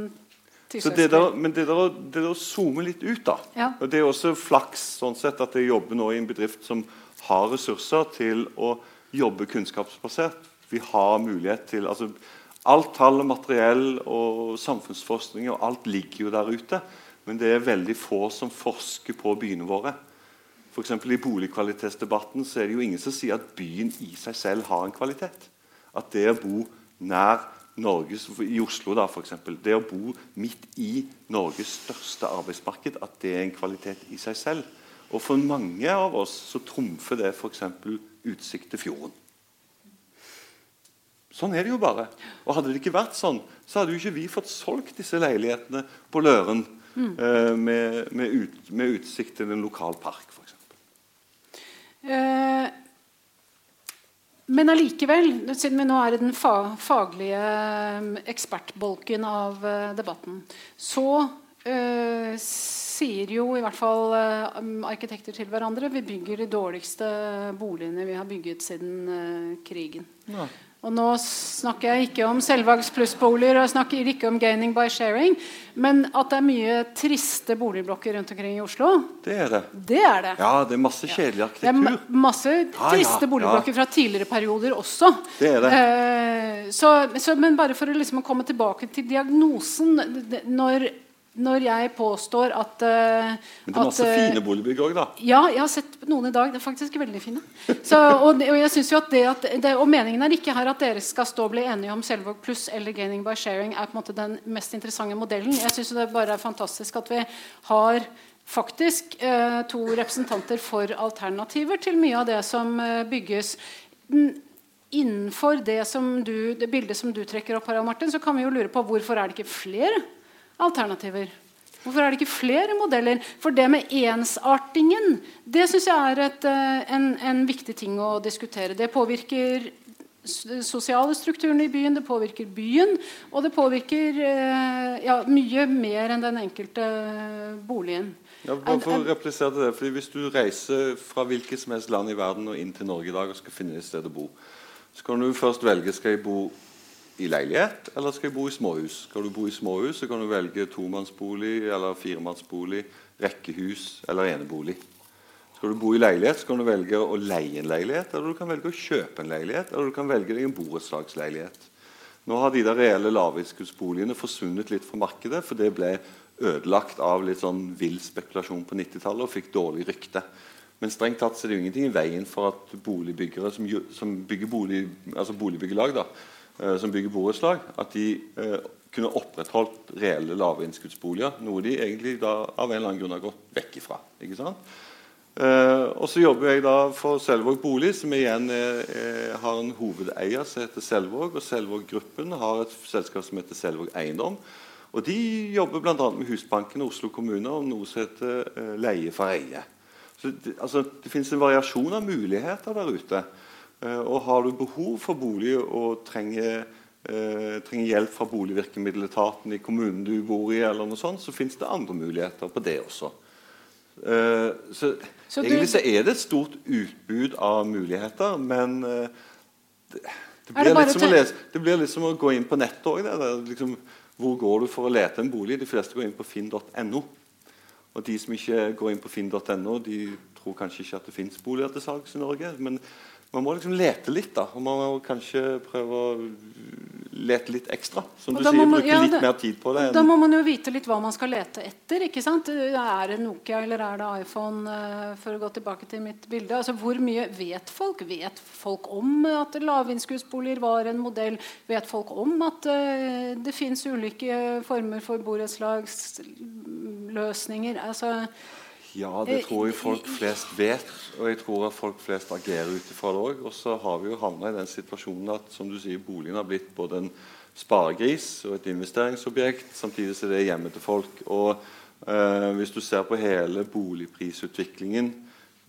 tirsdagskveld. Men det der, det der å zoome litt ut, da ja. og Det er også flaks sånn sett at jeg jobber nå i en bedrift som har ressurser til å jobbe kunnskapsbasert. Vi har mulighet til altså Alt tall og materiell og samfunnsforskning og alt ligger jo der ute. Men det er veldig få som forsker på byene våre. For I boligkvalitetsdebatten så er det jo ingen som sier at byen i seg selv har en kvalitet. At det å bo nær Norges, I Oslo, da, for eksempel, det å bo midt i Norges største arbeidsmarked, at det er en kvalitet i seg selv. Og For mange av oss så trumfer det f.eks. utsikt til fjorden. Sånn er det jo bare. Og Hadde det ikke vært sånn, så hadde jo ikke vi fått solgt disse leilighetene på Løren Mm. Eh, med, med, ut, med, utsikt til en lokal park, f.eks. Eh, men allikevel, siden vi nå er i den fa faglige eh, ekspertbolken av uh, debatten, så uh, sier jo i hvert fall uh, arkitekter til hverandre vi bygger de dårligste boligene vi har bygget siden krigen. Ja. Og nå snakker jeg ikke om Selvags plussboliger og jeg snakker ikke om gaining by sharing, men at det er mye triste boligblokker rundt omkring i Oslo. Det er det. Det er det. Ja, det er masse kjedelig arkitektur. Det er masse triste ja, ja, boligblokker fra tidligere perioder også. Det er det. Eh, så, så, men bare for å liksom komme tilbake til diagnosen når når jeg påstår at uh, Men det er masse at, uh, fine boligbygg òg, da? Ja, jeg har sett noen i dag. Det er faktisk veldig fine. Så, og, og, jeg synes jo at det at det, og meningen er ikke her at dere skal stå og bli enige om Selvåg pluss eller Gaining by sharing er på en måte den mest interessante modellen. Jeg syns det bare er fantastisk at vi har faktisk uh, to representanter for alternativer til mye av det som bygges. Innenfor det, du, det bildet som du trekker opp, Harald Martin, så kan vi jo lure på hvorfor er det ikke flere alternativer? Hvorfor er det ikke flere modeller? For det med ensartingen det synes jeg er et, eh, en, en, viktig ting å diskutere. Det påvirker sosiale strukturene i byen, det påvirker byen, og det påvirker eh, ja, mye mer enn den enkelte boligen. Ja, bare for å replisere det, fordi Hvis du reiser fra hvilket som helst land i verden og inn til Norge i dag og skal finne et sted å bo, så kan du først velge skal jeg bo i leilighet, eller skal jeg bo i småhus? Skal du bo i småhus, så kan du velge tomannsbolig eller firemannsbolig, rekkehus eller enebolig. Skal du bo i leilighet, så kan du velge å leie en leilighet, eller du kan velge å kjøpe en leilighet, eller du kan velge deg en borettslagsleilighet. Nå har de der reelle lavinnskuddsboligene forsvunnet litt fra markedet, for det ble ødelagt av litt sånn vill spekulasjon på 90-tallet og fikk dårlig rykte. Men strengt tatt så er det jo ingenting i veien for at boligbyggere som, som bygger bolig, altså boligbyggelag, da, som bygger borettslag, at de eh, kunne opprettholdt reelle lave innskuddsboliger. Noe de egentlig da av en eller annen grunn har gått vekk ifra. ikke sant? Eh, og så jobber jeg da for Selvåg Bolig, som igjen er, er, har en hovedeier som heter Selvåg. Og Selvåg Gruppen har et selskap som heter Selvåg Eiendom. Og De jobber bl.a. med Husbanken og Oslo kommune om noe som heter eh, leie for eie. Så det, altså, det finnes en variasjon av muligheter der ute. Eh, og har du behov for bolig og trenger, eh, trenger hjelp fra boligvirkemiddeletaten i kommunen du bor i, eller noe sånt, så fins det andre muligheter på det også. Eh, så, så egentlig så er det et stort utbud av muligheter, men det, det, blir litt som å lese, det blir litt som å gå inn på nettet òg. Liksom, hvor går du for å lete en bolig? De fleste går inn på finn.no. Og de som ikke går inn på finn.no, de tror kanskje ikke at det fins boliger til salgs i Norge. Men man må liksom lete litt, da. Og man må kanskje prøve å lete litt ekstra. Som du sier, man, bruke ja, litt det, mer tid på det. Da må man jo vite litt hva man skal lete etter. ikke sant? Er det Nokia eller er det iPhone? Uh, for å gå tilbake til mitt bilde. Altså, Hvor mye vet folk? Vet folk om at lavinnskuddsboliger var en modell? Vet folk om at uh, det fins ulike former for borettslagsløsninger? Altså ja, det tror jeg folk flest vet, og jeg tror at folk flest agerer ut ifra det òg. Og så har vi jo havna i den situasjonen at som du sier, boligen har blitt både en sparegris og et investeringsobjekt, samtidig som det er hjemme til folk. Og eh, hvis du ser på hele boligprisutviklingen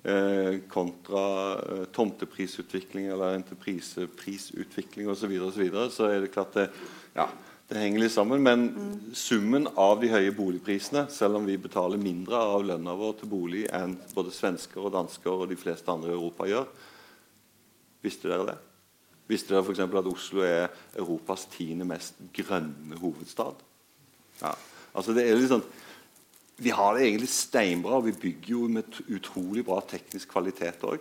eh, kontra eh, tomteprisutvikling eller entrepriseprisutvikling osv., så, videre, og så, videre, så er det klart det ja, det henger litt sammen, men mm. summen av de høye boligprisene, selv om vi betaler mindre av lønna vår til bolig enn både svensker og dansker og de fleste andre i Europa gjør Visste dere det? Visste dere f.eks. at Oslo er Europas tiende mest grønne hovedstad? Ja. Altså det er litt sånn, Vi har det egentlig steinbra, og vi bygger jo med utrolig bra teknisk kvalitet òg.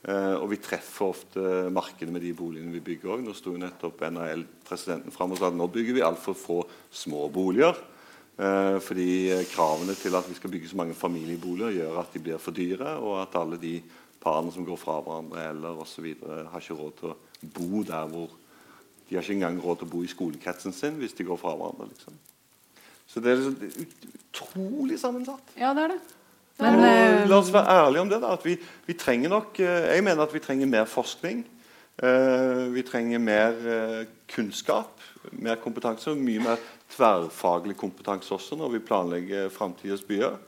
Uh, og vi treffer ofte markedet med de boligene vi bygger òg. Nå sto nettopp NHL-presidenten fram og sa at nå bygger vi altfor få små boliger. Uh, fordi kravene til at vi skal bygge så mange familieboliger, gjør at de blir for dyre, og at alle de parene som går fra hverandre eller osv., har ikke råd til å bo der hvor De har ikke engang råd til å bo i skolekretsen sin hvis de går fra hverandre. Liksom. Så det er liksom utrolig sammensatt. Ja, det er det. Men, og, la oss være ærlige om det. da, at vi, vi, trenger nok, eh, Jeg mener at vi trenger mer forskning. Uh, vi trenger mer kunnskap, mer kompetanse og mye mer tverrfaglig kompetanse også når vi planlegger framtidas byer.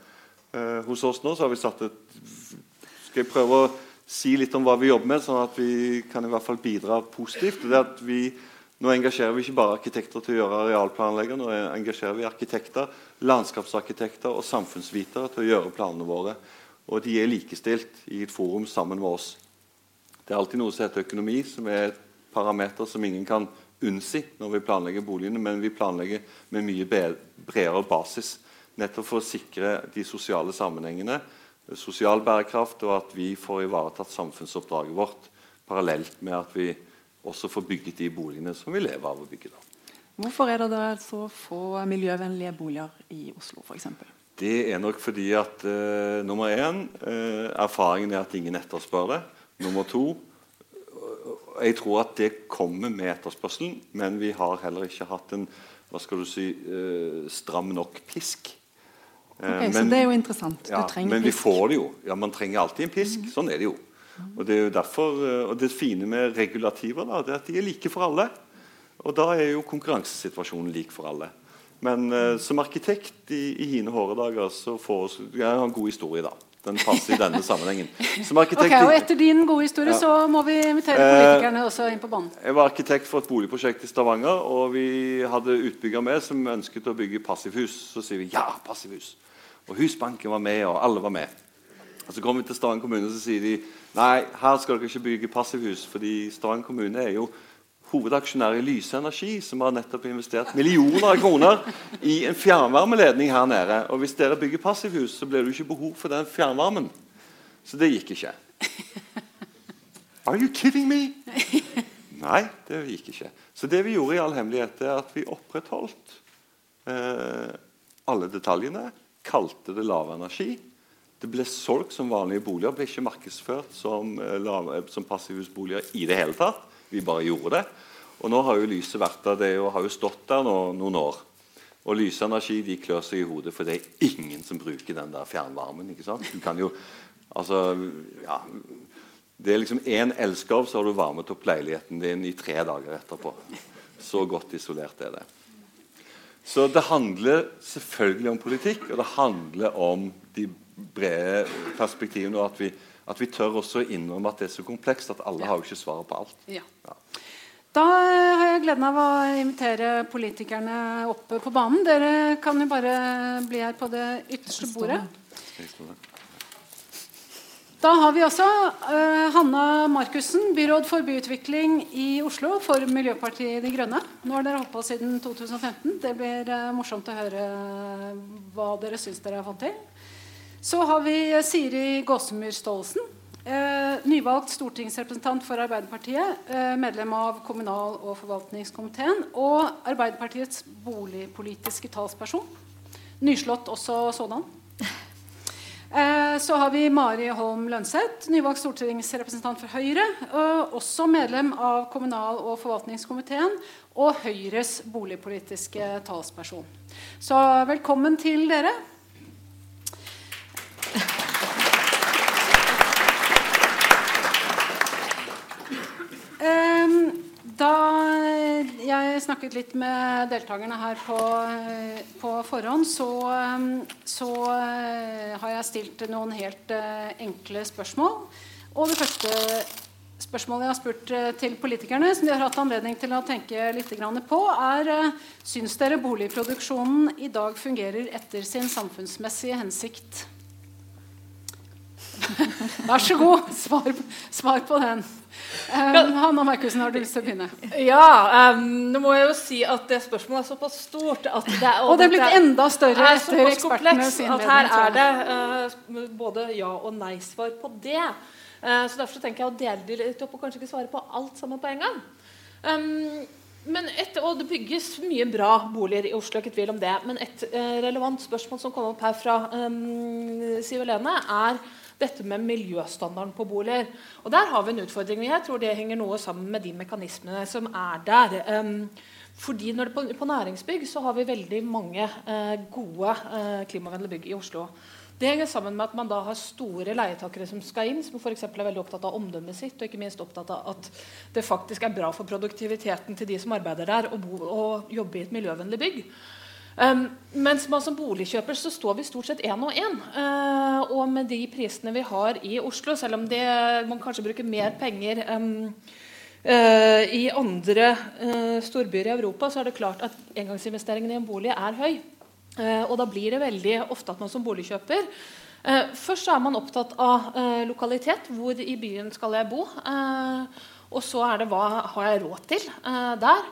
Eh, hos oss nå så har vi satt et Skal jeg prøve å si litt om hva vi jobber med, sånn at vi kan i hvert fall bidra positivt. Det er at vi nå engasjerer vi ikke bare arkitekter til å gjøre arealplanlegger, nå engasjerer vi arkitekter, landskapsarkitekter og samfunnsvitere til å gjøre planene våre. Og de er likestilt i et forum sammen med oss. Det er alltid noe som heter økonomi, som er et parameter som ingen kan unnsi når vi planlegger boligene, men vi planlegger med mye bredere basis. Nettopp for å sikre de sosiale sammenhengene, sosial bærekraft, og at vi får ivaretatt samfunnsoppdraget vårt parallelt med at vi også få bygget de boligene som vi lever av å bygge. Da. Hvorfor er det så få miljøvennlige boliger i Oslo f.eks.? Det er nok fordi at uh, nummer én uh, erfaringen er at ingen etterspør det. Nummer to jeg tror at det kommer med etterspørselen, men vi har heller ikke hatt en hva skal du si, uh, stram nok pisk. Okay, men, så det er jo interessant. Ja, men pisk. vi får det jo. Ja, Man trenger alltid en pisk. Mm. Sånn er det jo. Og Det er jo derfor, og det fine med regulativer da, det er at de er like for alle. Og da er jo konkurransesituasjonen lik for alle. Men uh, som arkitekt i, i hine hårde dager så får jeg har en god historie. da. Den passer i denne sammenhengen. Som arkitekt, okay, og Etter din gode historie ja. så må vi invitere politikerne politikerne også inn på banen. Jeg var arkitekt for et boligprosjekt i Stavanger, og vi hadde utbygger med som ønsket å bygge passivhus. Så sier vi ja, passivhus. Og Husbanken var med, og alle var med. Og Så kommer vi til Stavanger kommune, og så sier de nei, her skal dere ikke bygge passivhus, fordi Stavanger kommune er jo hovedaksjonær i Lyse Energi, som har nettopp investert millioner av kroner i en fjernvarmeledning her nede. Og hvis dere bygger passivhus, så blir det ikke behov for den fjernvarmen. Så det gikk ikke. Are you kidding me? Nei, det gikk ikke. Så det vi gjorde i all hemmelighet, er at vi opprettholdt eh, alle detaljene. Kalte det lavenergi. Det ble solgt som vanlige boliger, ble ikke markedsført som, eh, som passivhusboliger i det hele tatt. Vi bare gjorde det. Og nå har jo lyset vært der, det og har jo stått der nå, noen år. Og lysenergi de klør seg i hodet, for det er ingen som bruker den der fjernvarmen. ikke sant? Du kan jo, altså, ja, Det er liksom én elskov, så har du varmet opp leiligheten din i tre dager etterpå. Så godt isolert er det. Så det handler selvfølgelig om politikk, og det handler om de brede perspektivene. og at vi at vi tør også innrømme at det er så komplekst at alle ja. har jo ikke svaret på alt. Ja. Ja. Da har jeg gleden av å invitere politikerne opp på banen. Dere kan jo bare bli her på det ytterste bordet. Da har vi også uh, Hanna Markussen, byråd for byutvikling i Oslo for Miljøpartiet De Grønne. Nå har dere holdt på siden 2015. Det blir uh, morsomt å høre hva dere syns dere har fått til. Så har vi Siri Gåsemyr Staalesen. Eh, nyvalgt stortingsrepresentant for Arbeiderpartiet. Eh, medlem av kommunal- og forvaltningskomiteen. Og Arbeiderpartiets boligpolitiske talsperson. Nyslått også sådan. Eh, så har vi Mari Holm Lønseth, nyvalgt stortingsrepresentant for Høyre. Eh, også medlem av kommunal- og forvaltningskomiteen. Og Høyres boligpolitiske talsperson. Så velkommen til dere. Da jeg snakket litt med deltakerne her på, på forhånd, så, så, har jeg stilt noen helt eh, enkle spørsmål. Og det første spørsmålet jeg har spurt eh, til politikerne, som de har hatt anledning til å tenke litt på, er eh, Syns dere boligproduksjonen i dag fungerer etter sin samfunnsmessige hensikt? Vær så god, svar, svar på den. Um, Hanna Markussen, har du lyst til å begynne? Ja. Um, nå må jeg jo si at det spørsmålet er såpass stort at det er, og, og det er blitt enda større etter ekspertenes innledning. At her er det uh, både ja- og nei-svar på det. Uh, så Derfor så tenker jeg å dele det litt opp og kanskje ikke svare på alt sammen på en gang. Um, men et, og Det bygges mye bra boliger i Oslo, ikke tvil om det. Men et uh, relevant spørsmål som kom opp her fra um, Siv Helene, er dette med miljøstandarden på boliger. Og Der har vi en utfordring. Jeg tror det henger noe sammen med de mekanismene som er der. Fordi når det på, på, næringsbygg så har vi veldig mange uh, gode uh, klimavennlige bygg i Oslo. Det henger sammen med at man da har store leietakere som skal inn, som f.eks. er veldig opptatt av omdømmet sitt, og ikke minst opptatt av at det faktisk er bra for produktiviteten til de som arbeider der, å jobbe i et miljøvennlig bygg. Um, mens man som boligkjøper så står vi stort sett én og én. Uh, og med de prisene vi har i Oslo, selv om det, man kanskje bruker mer penger um, uh, i andre uh, storbyer i Europa, så er det klart at engangsinvesteringen i en bolig er høy. Eh, og da blir det veldig ofte at man som boligkjøper eh, Først er man opptatt av eh, lokalitet. Hvor i byen skal jeg bo? og så er det hva har jeg råd til der?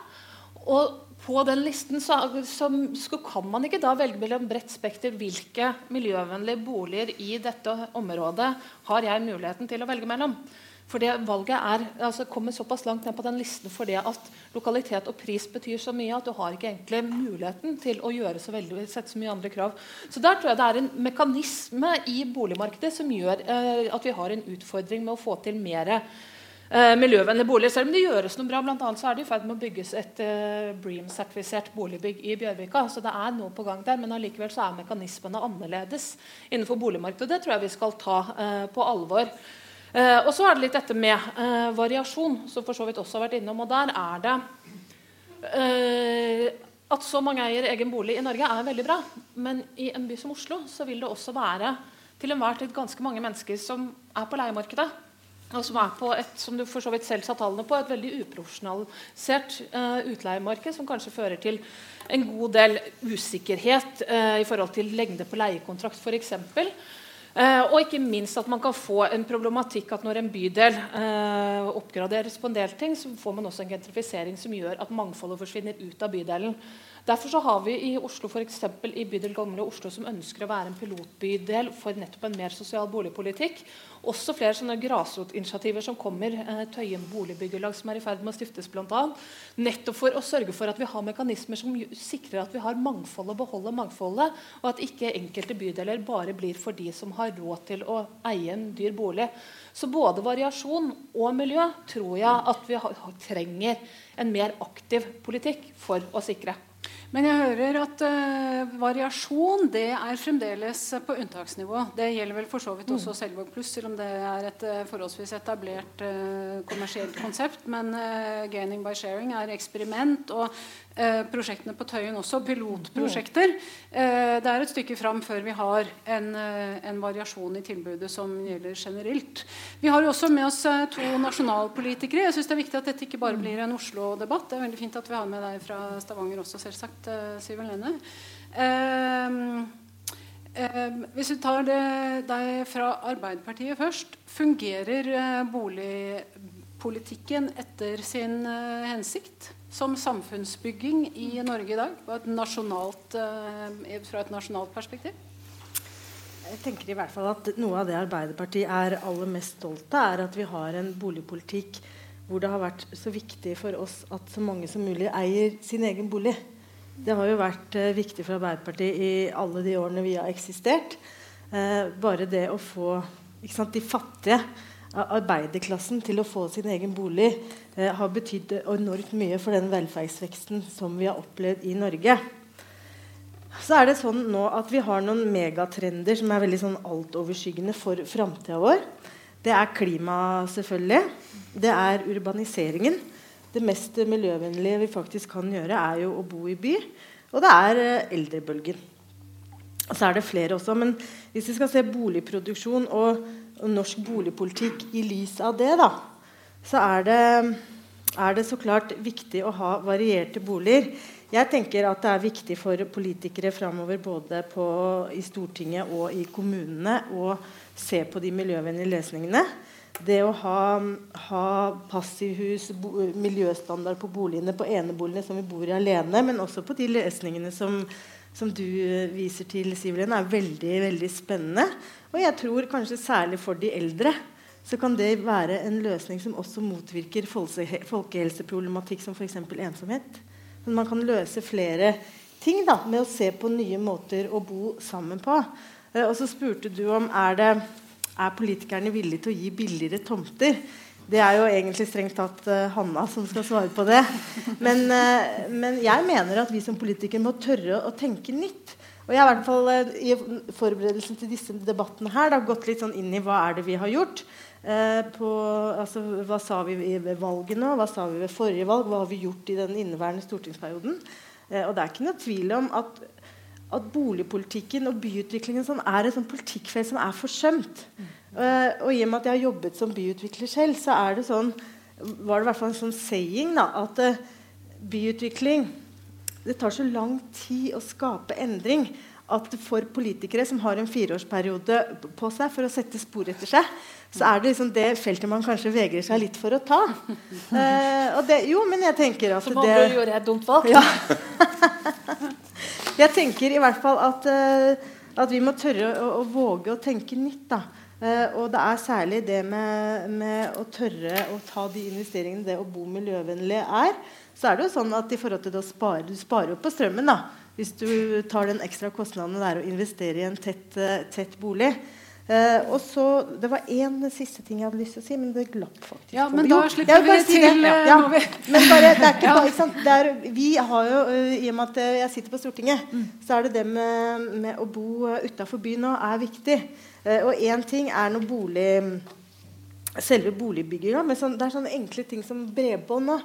Og på den listen så, så, så, kan man ikke da velge mellom bredt spekter hvilke miljøvennlige boliger i dette området har jeg muligheten til å velge mellom. For det valget er, altså kommer såpass langt ned på den listen fordi at lokalitet og pris betyr så mye at du har ikke egentlig muligheten til å gjøre så veldig, sette så mye andre krav. Så der tror jeg det er en mekanisme i boligmarkedet som gjør eh, at vi har en utfordring med å få til mer eh, miljøvennlige boliger. Selv om det gjøres noe bra, blant annet så er det i ferd med å bygges et eh, Bream-sertifisert boligbygg i Bjørvika. Så det er noe på gang der, men allikevel så er mekanismene annerledes innenfor boligmarkedet. og Det tror jeg vi skal ta eh, på alvor. Eh, og så er det litt dette med eh, variasjon, som for så vidt også har vært innom. Og der er det eh, At så mange eier egen bolig i Norge, er veldig bra. Men i en by som Oslo så vil det også være til enhver tid ganske mange mennesker som er på leiemarkedet. Og som er på et som du for så vidt selv sa tallene på, et veldig uprofesjonalisert uh, utleiemarked, som kanskje fører til en god del usikkerhet uh, i forhold til lengde på leiekontrakt f.eks. Uh, og ikke minst at man kan få en problematikk at når en bydel uh, oppgraderes på en del ting, så får man også en gentrifisering som gjør at mangfoldet forsvinner ut av bydelen. Derfor så har vi i Oslo for eksempel, i bydel Gamle Oslo som ønsker å være en pilotbydel for nettopp en mer sosial boligpolitikk. Også flere sånne grasrotinitiativer som kommer. Eh, Tøyen boligbyggelag som er i ferd med å stiftes bl.a. Nettopp for å sørge for at vi har mekanismer som sikrer at vi har mangfold og beholder mangfoldet, og at ikke enkelte bydeler bare blir for de som har råd til å eie en dyr bolig. Så både variasjon og miljø tror jeg at vi trenger en mer aktiv politikk for å sikre. Men jeg hører at uh, variasjon det er fremdeles på unntaksnivå. Det gjelder vel for så vidt også mm. Selvåg pluss, selv om det er et uh, forholdsvis etablert uh, kommersielt konsept. Men gaining by sharing er eksperiment. Og prosjektene på Tøyen også pilotprosjekter. det er et stykke fram før vi har en, en, variasjon i tilbudet som gjelder generelt. Vi har jo også med oss to nasjonalpolitikere. Jeg synes det er viktig at dette ikke bare blir en Oslo-debatt. Det er veldig fint at vi har med deg fra Stavanger også, selvsagt. Uh, uh, hvis vi tar deg fra Arbeiderpartiet først. Fungerer boligpolitikken etter sin hensikt? Som samfunnsbygging i Norge i dag, et nasjonalt, fra et nasjonalt perspektiv? Jeg tenker i hvert fall at Noe av det Arbeiderpartiet er aller mest stolt av, er at vi har en boligpolitikk hvor det har vært så viktig for oss at så mange som mulig eier sin egen bolig. Det har jo vært eh, viktig for Arbeiderpartiet i alle de årene vi har eksistert. Eh, bare det å få sant, de fattige, arbeiderklassen, til å få sin egen bolig, eh, har betydd enormt mye for den velferdsveksten som vi har opplevd i Norge. Så er det sånn nå at vi har noen megatrender som er veldig sånn altoverskyggende for framtida vår. Det er klima, selvfølgelig. Det er urbaniseringen det mest miljøvennlige vi faktisk kan gjøre, er jo å bo i by. Og det er eh, eldrebølgen. Og så er det flere også. Men hvis vi skal se boligproduksjon og, norsk boligpolitikk i lys av det, da, så er det, er det, så klart viktig å ha varierte boliger. Jeg tenker at det er viktig for politikere framover både på, i Stortinget og i kommunene å se på de miljøvennlige løsningene det å ha, ha passivhus, bo, miljøstandard på boligene på eneboligene som vi bor i alene, men også på de løsningene som, som du viser til, Sivlen, er veldig, veldig spennende. Og jeg tror kanskje særlig for de eldre så kan det være en løsning som også motvirker folkehelseproblematikk som f.eks. ensomhet. Men man kan løse flere ting da, med å se på nye måter å bo sammen på. Eh, og så spurte du om er det er politikerne villige til å gi billigere tomter? Det er jo egentlig strengt tatt uh, Hanna som skal svare på det. Men, uh, men, jeg mener at vi som politikere må tørre å tenke nytt. Og jeg har i hvert fall eh, i forberedelsen til disse debattene her da, gått litt sånn inn i hva er det vi har gjort. Eh, på, altså, hva sa vi ved valget nå? Hva sa vi ved forrige valg? Hva har vi gjort i den inneværende stortingsperioden? Eh, og det er ikke noe tvil om at, at boligpolitikken og byutviklingen sånn, er et sånn politikkfelt som er forsømt. Eh, og i og med at jeg har jobbet som byutvikler selv, så er det sånn var det i hvert fall en sånn saying da, at uh, byutvikling Det tar så lang tid å skape endring at for politikere som har en fireårsperiode på seg for å sette spor etter seg, så er det liksom det feltet man kanskje vegrer seg litt for å ta. Eh, og det, jo, men jeg tenker at Som det bør gjøre et dumt valg? Ja. jeg tenker i hvert fall at, uh, at vi må tørre å, å, våge å tenke nytt. da. Uh, og det er særlig det med, med, å tørre å ta de investeringene det å bo miljøvennlig er. Så er det jo sånn at i forhold til det å spare Du sparer jo på strømmen da, hvis du tar den ekstra kostnaden det er å investere i en tett, uh, tett bolig. Uh, og så, Det var én siste ting jeg hadde lyst til å si, men det glapp faktisk. Ja, men da slipper vi si til ja, ja. Men bare, det er ikke bare, ikke sant? Er, vi har jo, I og med at jeg sitter på Stortinget, mm. så er det det med, med å bo utafor byen nå er viktig. Uh, og én ting er noe bolig selve boligbygginga, men sånn, det er sånne enkle ting som bredbånd nå.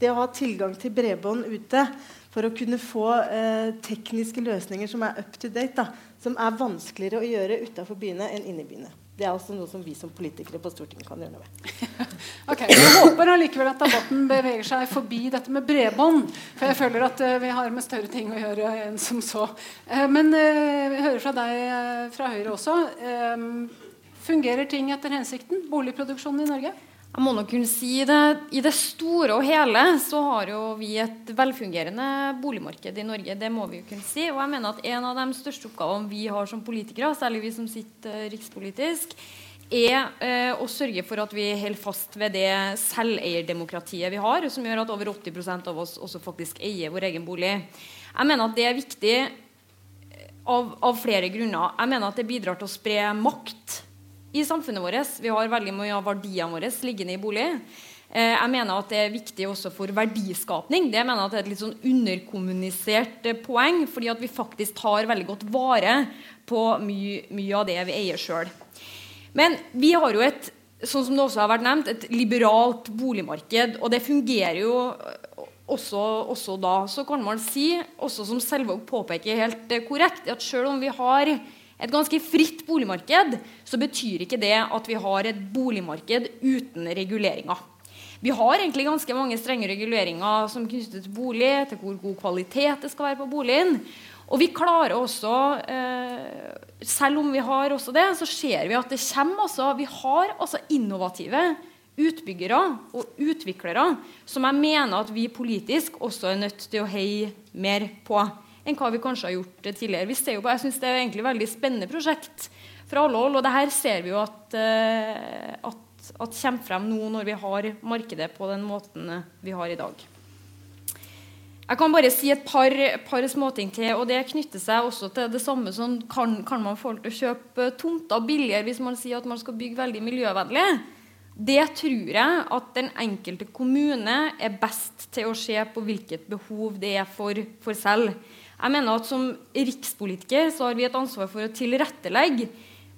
Det å ha tilgang til bredbånd ute for å kunne få eh, tekniske løsninger som er up to date, da, som er vanskeligere å gjøre utafor byene enn inni byene. Det er altså noe som vi som politikere på Stortinget kan gjøre noe med. ok, Jeg håper allikevel at debatten beveger seg forbi dette med bredbånd. For jeg føler at uh, vi har med større ting å gjøre enn som så. Uh, men uh, jeg hører fra deg fra Høyre også. fungerer ting etter hensikten? Boligproduksjonen i Norge? Jeg må nok kunne si det. I det store og hele så har jo vi et velfungerende boligmarked i Norge. Det må vi jo kunne si. Og jeg mener at en av de største oppgavene vi har som politikere, særlig vi som sitter eh, rikspolitisk, er eh, å sørge for at vi holder fast ved det selveierdemokratiet vi har, som gjør at over 80% av oss også faktisk eier vår egen bolig. Jeg mener at det er viktig eh, av, av flere grunner. Jeg mener at det bidrar til å spre makt i samfunnet vårt. Vi har veldig mye av verdiene våre liggende i bolig. Eh, jeg mener at det er viktig også for verdiskapning. Det mener at det er et litt sånn underkommunisert eh, poeng, fordi at vi faktisk tar veldig godt vare på mye, mye av det vi eier sjøl. Men vi har jo et sånn som det også har vært nevnt, et liberalt boligmarked. Og det fungerer jo også, også da. Så kan man si, også som Selvåg påpeker helt korrekt, at selv om vi har et ganske fritt boligmarked, så betyr ikke det at vi har et boligmarked uten reguleringer. Vi har egentlig ganske mange strenge reguleringer som knytter til bolig, til hvor god kvalitet det skal være på boligen. Og vi klarer også, eh, selv om vi har også det, så ser vi at det kommer altså Vi har altså innovative utbyggere og utviklere som jeg mener at vi politisk også er nødt til å heie mer på enn hva vi kanskje har gjort tidligere. Vi ser jo på, jeg synes Det er egentlig veldig spennende prosjekt fra alle hold. Og det her ser vi jo at, uh, at, at kommer frem nå når vi har markedet på den måten vi har i dag. Jeg kan bare si et par, par småting til. og Det knytter seg også til det samme som kan, kan man få til å kjøpe tomter billigere hvis man sier at man skal bygge veldig miljøvennlig. Det tror jeg at den enkelte kommune er best til å se på hvilket behov det er for, for selv. Jeg mener at Som rikspolitiker så har vi et ansvar for å tilrettelegge.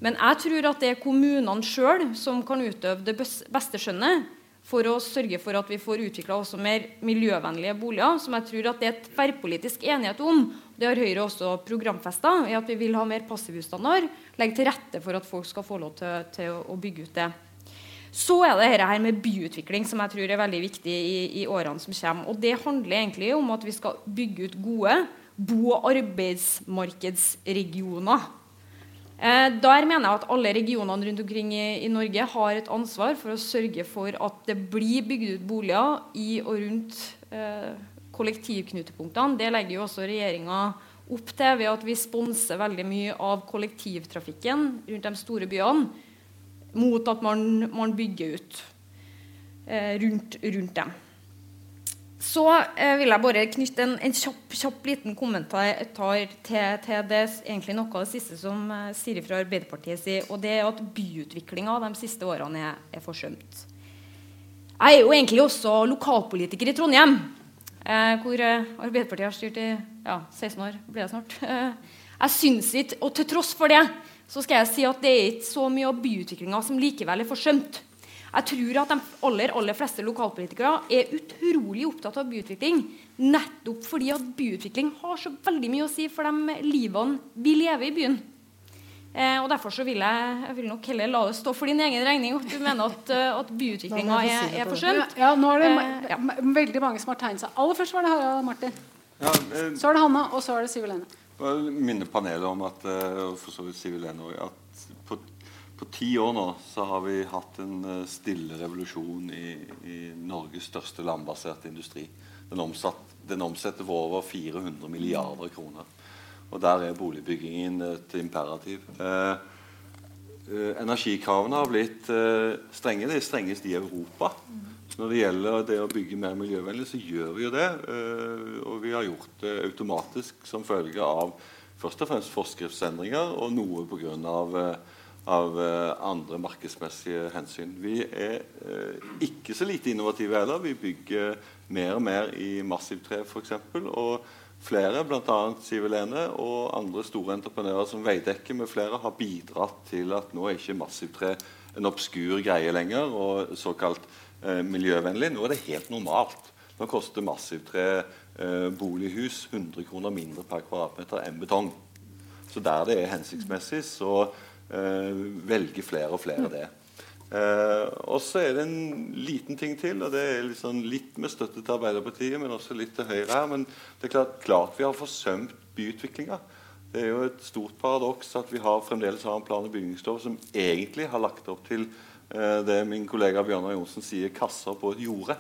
Men jeg tror at det er kommunene sjøl som kan utøve det beste skjønnet for å sørge for at vi får utvikla også mer miljøvennlige boliger, som jeg tror at det er tverrpolitisk enighet om. Det har Høyre også programfesta, i at vi vil ha mer passivhusstandard. Legge til rette for at folk skal få lov til, til å bygge ut det. Så er det dette her med byutvikling, som jeg tror er veldig viktig i, i årene som kommer. Og det handler egentlig om at vi skal bygge ut gode bo- og arbeidsmarkedsregioner. Eh, der mener jeg at alle regionene rundt omkring i, Norge har et ansvar for å sørge for at det blir bygd ut boliger i og rundt eh, kollektivknutepunktene. Det legger jo også regjeringa opp til ved at vi sponser veldig mye av kollektivtrafikken rundt de store byene mot at man, man bygger ut eh, rundt, rundt dem. Så eh, vil jeg bare knytte en, en kjapp, kjapp, liten kommentar til, til, det egentlig noe av det siste som eh, Siri fra Arbeiderpartiet sier, og det er at byutviklinga de siste årene er, er, forsømt. Jeg er jo egentlig også lokalpolitiker i Trondheim. eh, hvor eh, Arbeiderpartiet har styrt i ja, 16 år. blir det snart. Jeg syns ikke, og Til tross for det så skal jeg si at det er ikke så mye av byutviklinga som likevel er forsømt. Jeg tror at de aller, aller fleste lokalpolitikere er utrolig opptatt av byutvikling. Nettopp fordi at byutvikling har så veldig mye å si for de livene vi lever i byen. Eh, og Derfor så vil jeg, jeg vil nok heller la det stå for din egen regning at du mener at, eh, at byutviklinga er, er forsømt. Ja, nå er det Eh, ja. veldig mange som har tegnet seg. Aller først var det Harald Martin. Ja, eh, Så er det Hanna, og så er det Siv Helene. minne panelet om at, eh, og for så vidt Siv Helene at på ti år nå så har vi hatt en eh, stille revolusjon i, i Norges største landbaserte industri. Den, omsatt, den omsetter for over 400 milliarder kroner. Og der er boligbyggingen et imperativ. Eh, eh, energikravene har blitt eh, strenge. De er strengest i Europa. Når det gjelder det å bygge mer miljøvennlig, så gjør vi jo det. eh, og vi har gjort det automatisk som følge av først og fremst forskriftsendringer og noe pga. Uh, av eh, andre markedsmessige hensyn. Vi er eh, ikke så lite innovative heller. Vi bygger mer og mer i massivtre f.eks. Og flere, bl.a. Siv Helene og andre store entreprenører som Veidekke med flere, har bidratt til at nå er ikke massivtre en obskur greie lenger og såkalt eh, miljøvennlig. Nå er det helt normalt. Nå koster massivtre eh, bolighus 100 kroner mindre per kvadratmeter enn betong. Så der det er hensiktsmessig, så velger flere og flere det. Eh, og så er det en liten ting til, og det er sånn, litt med støtte til Arbeiderpartiet, men også litt til Høyre her. Men det er klart, klart vi har forsømt byutviklinga. Det er jo et stort paradoks at vi har fremdeles har en plan- og bygningslov som egentlig har lagt opp til eh, det min kollega Bjørnar Johnsen sier, kasser på et jorde.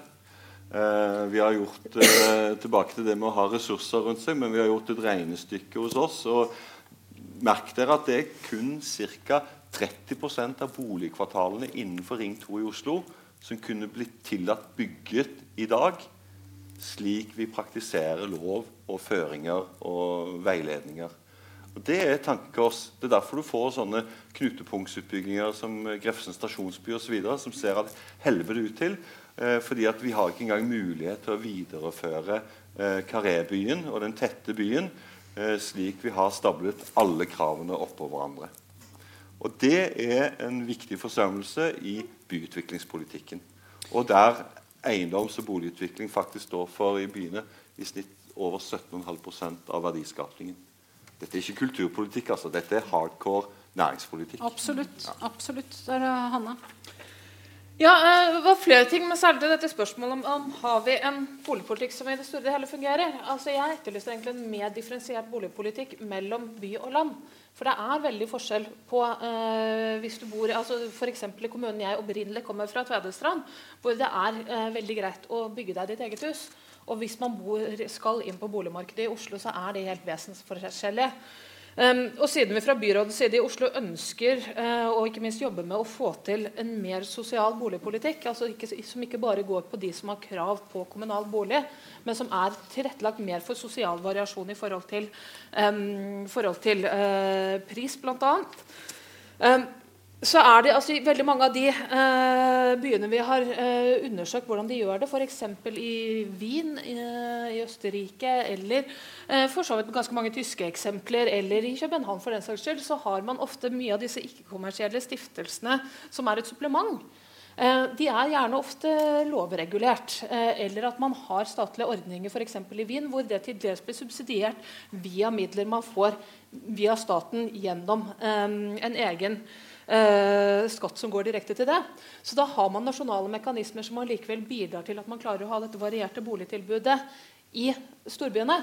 Eh, vi har gjort eh, tilbake til det med å ha ressurser rundt seg, men vi har gjort et regnestykke hos oss. og Merk dere at det er kun ca. 30% av boligkvartalene innenfor Ring 2 i Oslo som kunne blitt tillatt bygget i dag, slik vi praktiserer lov og føringer og veiledninger. Og Det er tankekors. Det er derfor du får sånne knutepunktsutbygginger som Grefsen stasjonsby osv. som ser at helvete ut til. Eh, fordi at vi har ikke engang mulighet til å videreføre eh, Karébyen og den tette byen eh, slik vi har stablet alle kravene oppå hverandre. Og Det er en viktig forsømmelse i byutviklingspolitikken. Og der eiendoms- og boligutvikling faktisk står for i byene i snitt over 17,5% av verdiskapningen. Dette er ikke kulturpolitikk, altså. Dette er hardcore næringspolitikk. Absolutt. absolutt. Det er Hanna. Ja, eh, det var flere ting, men særlig dette spørsmålet om, om har vi en boligpolitikk som i det store og hele fungerer. Altså, Jeg etterlyser egentlig en mer differensiert boligpolitikk mellom by og land. For det er veldig forskjell på eh, hvis du bor altså F.eks. i kommunen jeg opprinnelig kommer fra, Tvedestrand, hvor det er eh, veldig greit å bygge deg ditt eget hus. Og hvis man bor, skal inn på boligmarkedet i Oslo, så er det helt vesensforskjellig. Um, og siden vi fra byrådets side i Oslo ønsker uh, og ikke minst jobber med å få til en mer sosial boligpolitikk, altså ikke, som ikke bare går på de som har krav på kommunal bolig, men som er tilrettelagt mer for sosial variasjon i forhold til, um, forhold til uh, pris, bl.a. Um, så er det altså, veldig mange av de eh, byene vi har eh, undersøkt hvordan de gjør det, f.eks. i Wien eh, i Østerrike, eller eh, for så vidt ganske mange tyske eksempler, eller i København, for den saks skyld, så har man ofte mye av disse ikke-kommersielle stiftelsene som er et supplement. Eh, de er gjerne ofte lovregulert, eh, eller at man har statlige ordninger f.eks. i Wien, hvor det til dels blir subsidiert via midler man får via staten gjennom en egen eh, skatt som går direkte til det. Så da har man nasjonale mekanismer som allikevel bidrar til at man klarer å ha dette varierte boligtilbudet i storbyene.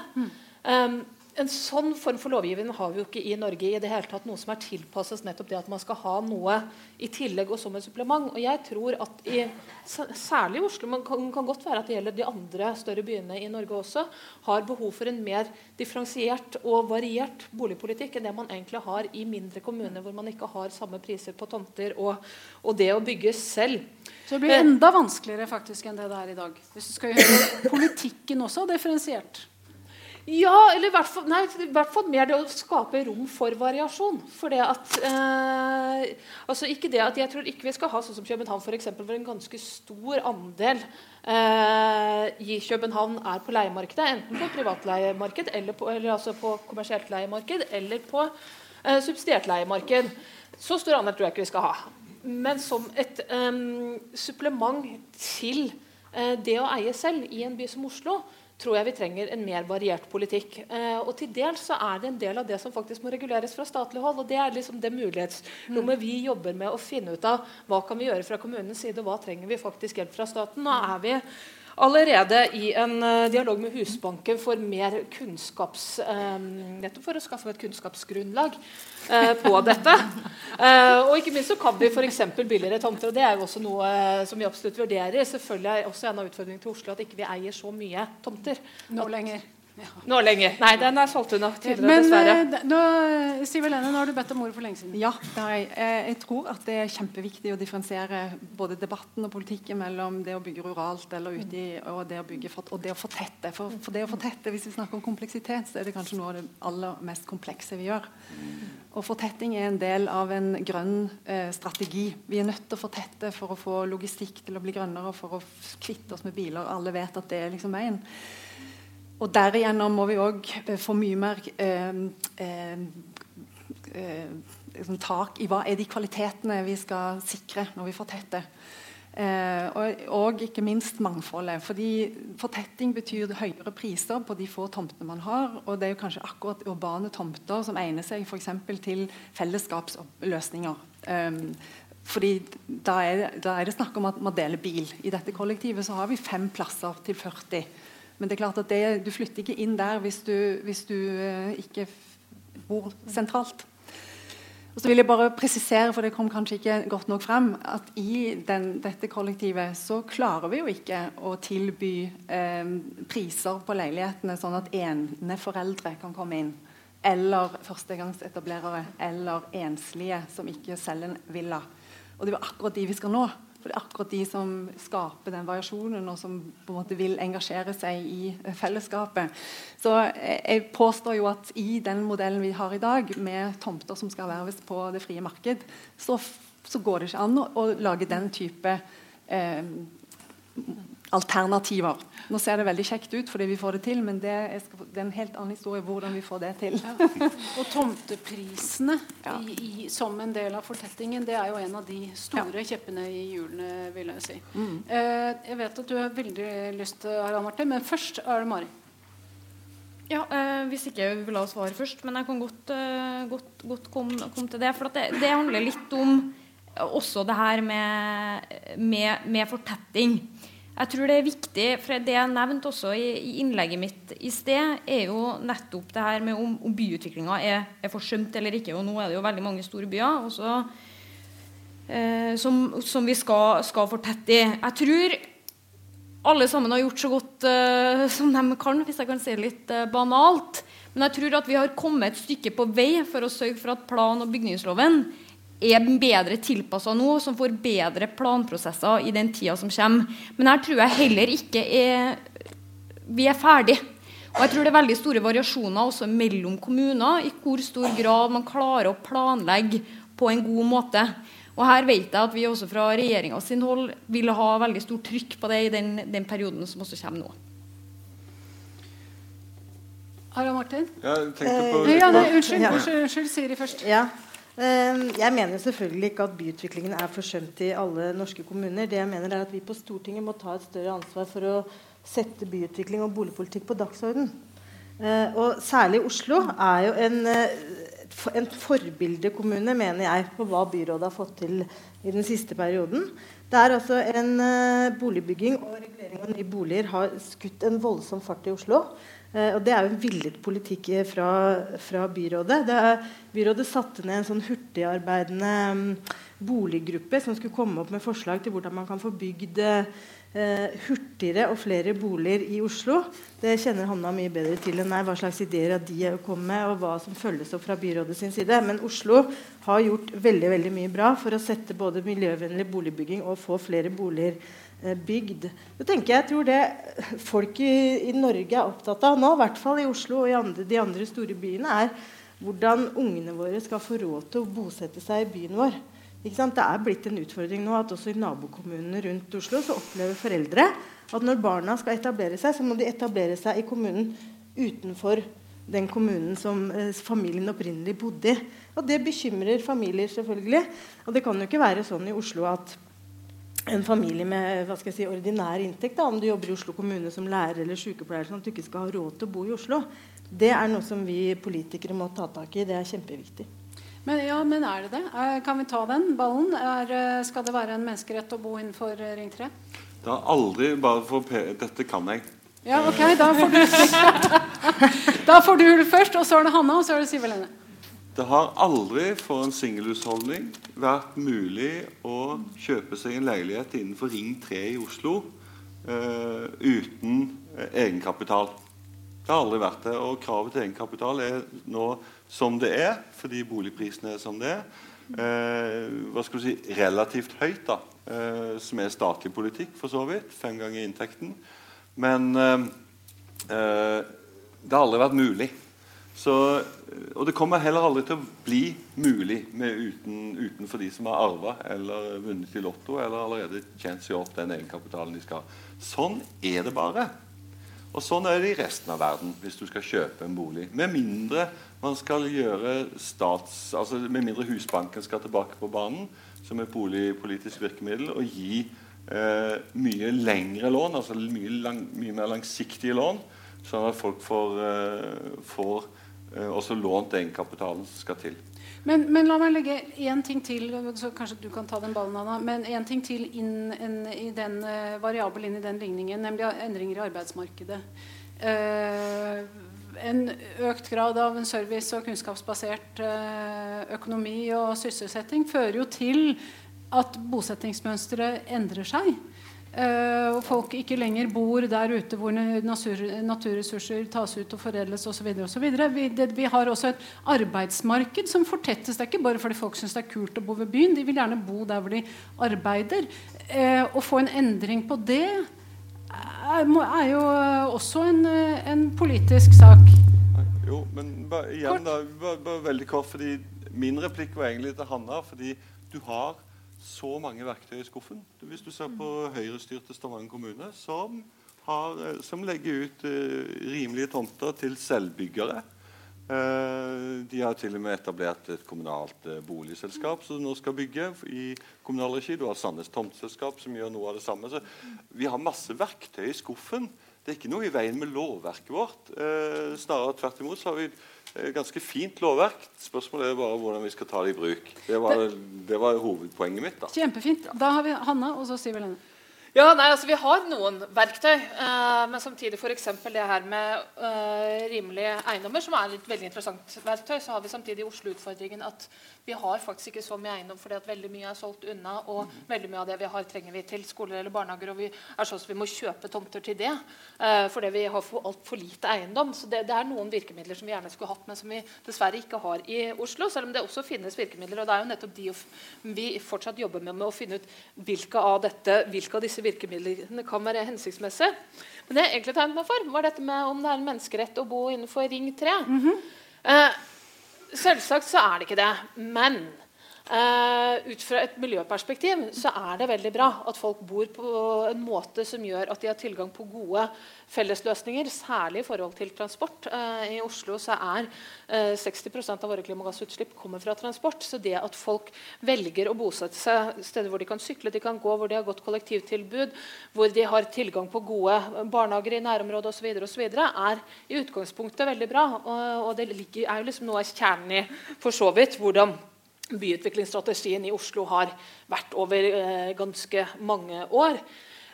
Um, en sånn form for lovgivning har vi jo ikke i Norge i det hele tatt. Noe som er tilpasset nettopp det at man skal ha noe i tillegg og som et supplement. Og jeg tror at i, særlig i Oslo, men kan, kan godt være at det gjelder de andre større byene i Norge også, har behov for en mer differensiert og variert boligpolitikk enn det man egentlig har i mindre kommuner hvor man ikke har samme priser på tomter og, og det å bygge selv. Så det blir enda vanskeligere faktisk enn det det er i dag. Hvis du skal gjøre politikken også differensiert. Ja, eller i hvert, fall, mer det å skape rom for variasjon. For det at, eh, altså ikke det at Jeg tror ikke vi skal ha sånn som København, for eksempel, hvor en ganske stor andel eh, i København er på leiemarkedet. Enten på privatleiemarked, eller på, eller altså på kommersielt leiemarked, eller på eh, subsidiert leiemarked. Så stor andel tror jeg ikke vi skal ha. Men som et um, supplement til uh, det å eie selv i en by som Oslo, tror jeg vi trenger en mer variert politikk. Eh, og til dels så er det en del av det som faktisk må reguleres fra statlig hold. og Det er liksom det mulighetsrommet vi jobber med å finne ut av. Hva kan vi gjøre fra kommunens side, og hva trenger vi faktisk hjelp fra staten? Nå er vi allerede i en uh, dialog med Husbanken for mer kunnskaps... Um, nettopp for å skaffe et kunnskapsgrunnlag uh, på dette. Og ikke minst så kan vi f.eks. billigere tomter. og Det er jo også noe som vi absolutt vurderer. Selvfølgelig er også en av utfordringene til Oslo at ikke vi eier så mye tomter. Nå lenger. Ja. Nå lenger. Nei, den er solgt unna tidligere, Men, dessverre. Nå, Siv Helene, nå har du bedt om ordet for lenge siden. Ja, jeg, jeg, tror at det er kjempeviktig å differensiere både debatten og politikken mellom det å bygge ruralt eller ute i, og det å bygge for, og det å fortette. For, for det å fortette, hvis vi snakker om kompleksitet, så er det kanskje noe av det aller mest komplekse vi gjør. Og Fortetting er en del av en grønn eh, strategi. Vi er nødt til å fortette for å få logistikk til å bli grønnere, for å kvitte oss med biler. Alle vet at det er liksom veien. Og derigjennom må vi òg eh, få mye mer eh, eh, eh, liksom tak i hva er de kvalitetene vi skal sikre når vi fortetter. Eh, og, og, ikke minst mangfoldet. fordi Fortetting betyr høyere priser på de få tomtene man har. Og det er jo kanskje akkurat urbane tomter som egner seg for til fellesskapsløsninger. Eh, fordi da er, da er, det snakk om at man deler bil. I dette kollektivet så har vi fem plasser til 40. Men det er klart at det, du flytter ikke inn der hvis du, hvis du uh, ikke bor sentralt. Og så vil jeg bare presisere, for det kom kanskje ikke godt nok frem, at i den, dette kollektivet så klarer vi jo ikke å tilby eh, priser på leilighetene sånn at eneforeldre kan komme inn. Eller førstegangsetablerere. Eller enslige som ikke selger en villa. Og det er jo akkurat de vi skal nå. For det er akkurat de som skaper den variasjonen, og som på en måte vil engasjere seg i fellesskapet. Så jeg påstår jo at i den modellen vi har i dag, med tomter som skal erverves på det frie marked, så, så, går det ikke an å, å lage den type eh, alternativer. Nå ser det veldig kjekt ut fordi vi får det til, men det er, en helt annen historie hvordan vi får det til. Ja. Og tomteprisene ja. i, i, som en del av fortettingen, det er jo en av de store ja. kjeppene i hjulene, vil jeg si. Mm. Eh, jeg vet at du har veldig lyst, Harald Martin, men først er det Mari. Ja, eh, Hvis ikke vi vil ha svare først, men jeg kan godt, eh, godt, godt komme, kom til det. For det, det, handler litt om også det her med, med, med fortetting. Jeg tror det er viktig, for det jeg nevnte også i, i innlegget mitt i sted, er jo nettopp det her med om, om byutviklinga er, er, forsømt eller ikke. Og nå er det jo veldig mange store byer også, eh, som, som, vi skal, skal fortette i. Jeg tror alle sammen har gjort så godt eh, som de kan, hvis jeg kan si det litt eh, banalt. Men jeg tror at vi har kommet et stykke på vei for å sørge for at plan- og bygningsloven er bedre tilpassa nå, som får bedre planprosesser i den tida som kommer. Men her tror jeg heller ikke er, vi er ferdig. Og jeg tror det er veldig store variasjoner også mellom kommuner i hvor stor grad man klarer å planlegge på en god måte. Og her vet jeg at vi også fra regjeringa sin hold vil ha veldig stort trykk på det i den, den perioden som også kommer nå. Harald Martin? Ja, på, ja, nei, unnskyld, unnskyld, unnskyld, Siri først. Ja. Ehm, jeg mener selvfølgelig ikke at byutviklingen er forsømt i alle norske kommuner. Det jeg mener er at Vi på Stortinget må ta et større ansvar for å sette byutvikling og boligpolitikk på dagsorden. Ehm, og særlig Oslo er jo en, eh, en forbildekommune, mener jeg, på hva byrådet har fått til i den siste perioden. Det er altså en uh, boligbygging og regulering av nye boliger har skutt en voldsom fart i Oslo. Uh, og Det er jo en villet politikk fra, fra byrådet. Er, byrådet satte ned en sånn hurtigarbeidende um, boliggruppe som skulle komme opp med forslag til hvordan man kan få bygd eh, hurtigere og flere boliger i Oslo. Det kjenner Hanna mye bedre til enn meg, hva slags ideer de kommer med, og hva som følges opp fra byrådet sin side. Men Oslo har gjort veldig veldig mye bra for å sette både miljøvennlig boligbygging og få flere boliger eh, bygd. Det tenker jeg, jeg tror det folk i, i Norge er opptatt av nå, i hvert fall i Oslo og i andre, de andre store byene, er hvordan ungene våre skal få råd til å bosette seg i byen vår. Det er blitt en utfordring nå at også i nabokommunene rundt Oslo så opplever foreldre at når barna skal etablere seg, så må de etablere seg i kommunen utenfor den kommunen som eh, familien opprinnelig bodde i. Og det bekymrer familier, selvfølgelig. Og det kan jo ikke være sånn i Oslo at en familie med hva skal jeg si, ordinær inntekt, da, om du jobber i Oslo kommune som lærer eller sykepleier, sånn at du ikke skal ha råd til å bo i Oslo, det er noe som vi politikere må ta tak i. Det er kjempeviktig. Men, ja, men er det det? Kan vi ta den ballen? Er, eh, skal det være en menneskerett å bo innenfor eh, Ring 3? Det har aldri bare for Dette kan jeg. Ja, ok, da får du Da får du det først, og så er det Hanna, og så er det Siv Helene. Det har aldri for en singelhusholdning vært mulig å kjøpe seg en leilighet innenfor Ring 3 i Oslo uh, uten egenkapital. Det har aldri vært det. Og kravet til egenkapital er nå som det er, fordi boligprisene er som det er. Eh, hva skal du si, relativt høyt, da, eh, som er statlig politikk, for så vidt. Fem ganger inntekten. Men eh, eh det har aldri vært mulig. Så, og det kommer heller aldri til å bli mulig uten, utenfor de som har arva eller vunnet i Lotto eller allerede tjent seg opp den egenkapitalen de skal ha. Sånn er det bare. Og Sånn er det i resten av verden hvis du skal kjøpe en bolig. Med mindre man skal gjøre stats, altså med mindre Husbanken skal tilbake på banen som et boligpolitisk virkemiddel og gi eh, mye lengre lån, altså mye, lang, mye, mer langsiktige lån, sånn at folk får, eh, får eh, også lånt egenkapitalen som skal til. Men, men, la meg legge én ting til, så kanskje du kan ta den ballen, Anna. Men en ting til inn, en, i den uh, variabel inn i den ligningen, nemlig endringer i arbeidsmarkedet. Uh, en økt grad av en service- og kunnskapsbasert uh, økonomi og sysselsetting fører jo til at bosettingsmønsteret endrer seg. Uh, og folk ikke lenger bor der ute hvor naturressurser tas ut og foredles osv. Vi, vi har også et arbeidsmarked som fortettes. Det er ikke bare fordi folk syns det er kult å bo ved byen. De vil gjerne bo der hvor de arbeider. Å få en endring på det er, jo også en, en, politisk sak. Jo, men bare, igjen, da, bare, bare veldig kort, fordi Min replikk var egentlig til Hanna. fordi du har så mange verktøy i skuffen. Hvis du ser på høyrestyrte Stavanger kommune, som, har, eh, som legger ut uh, rimelige tomter til selvbyggere. Uh, de har til og med etablert et kommunalt uh, boligselskap som nå skal bygge i kommunal regi. Du har Sandnes Tomteselskap som gjør noe av det samme. Så vi har masse verktøy i skuffen. Det er ikke noe i veien med lovverket vårt. snarere tvert imot så har vi et ganske fint lovverk. Spørsmålet er bare hvordan vi skal ta det i bruk. Det var, det var hovedpoenget mitt. da. Kjempefint. Da har vi Hanna, og så Siv Helene. Ja, nei, altså Vi har noen verktøy, eh, men samtidig f.eks. det her med eh, rimelige eiendommer, som er et veldig interessant verktøy, så har vi samtidig i Oslo utfordringen at vi har faktisk ikke så mye eiendom fordi at veldig mye er solgt unna, og veldig mye av det vi har, trenger vi til skoler eller barnehager, og vi er sånn at vi må kjøpe tomter til det eh, fordi vi har for altfor lite eiendom. Så det, det, er noen virkemidler som vi gjerne skulle hatt, men som vi dessverre ikke har i Oslo, selv om det også finnes virkemidler. og det er jo nettopp de vi fortsatt jobber med, med å finne ut hvilke av dette, hvilke av disse disse virkemidlene kan være hensiktsmessige. Men det jeg egentlig tegnet meg for, var dette med om det er en menneskerett å bo innenfor Ring 3. Mm -hmm. eh, selvsagt så er det ikke det. Men Uh, ut fra et miljøperspektiv så er det veldig bra at folk bor på en måte som gjør at de har tilgang på gode fellesløsninger, særlig i forhold til transport. Uh, I Oslo så er uh, 60% av våre klimagassutslipp kommer fra transport. Så det at folk velger å bosette seg steder hvor de kan sykle, de kan gå, hvor de har godt kollektivtilbud, hvor de har tilgang på gode barnehager i nærområdet osv., er i utgangspunktet veldig bra. Og, og det ligger, er jo liksom noe av kjernen i for så vidt hvordan byutviklingsstrategien i Oslo har vært over eh, ganske mange år.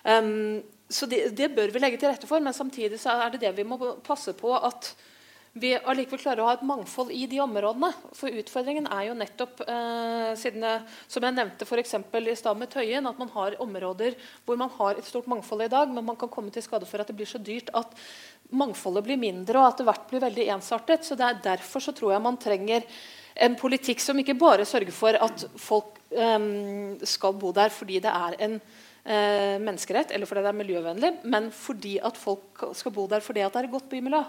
Um, så det, det, bør vi legge til rette for, men samtidig så er det det vi må passe på at vi allikevel klarer å ha et mangfold i de områdene. For utfordringen er jo nettopp, eh, siden jeg, som jeg nevnte for i stad med Tøyen, at man har områder hvor man har et stort mangfold i dag, men man kan komme til skade for at det blir så dyrt at mangfoldet blir mindre, og at det hvert blir veldig ensartet. Så det er Derfor så tror jeg man trenger en politikk som ikke bare sørger for at folk um, skal bo der fordi det er en uh, menneskerett eller fordi det er miljøvennlig, men fordi at folk skal bo der fordi det er et godt bymiljø.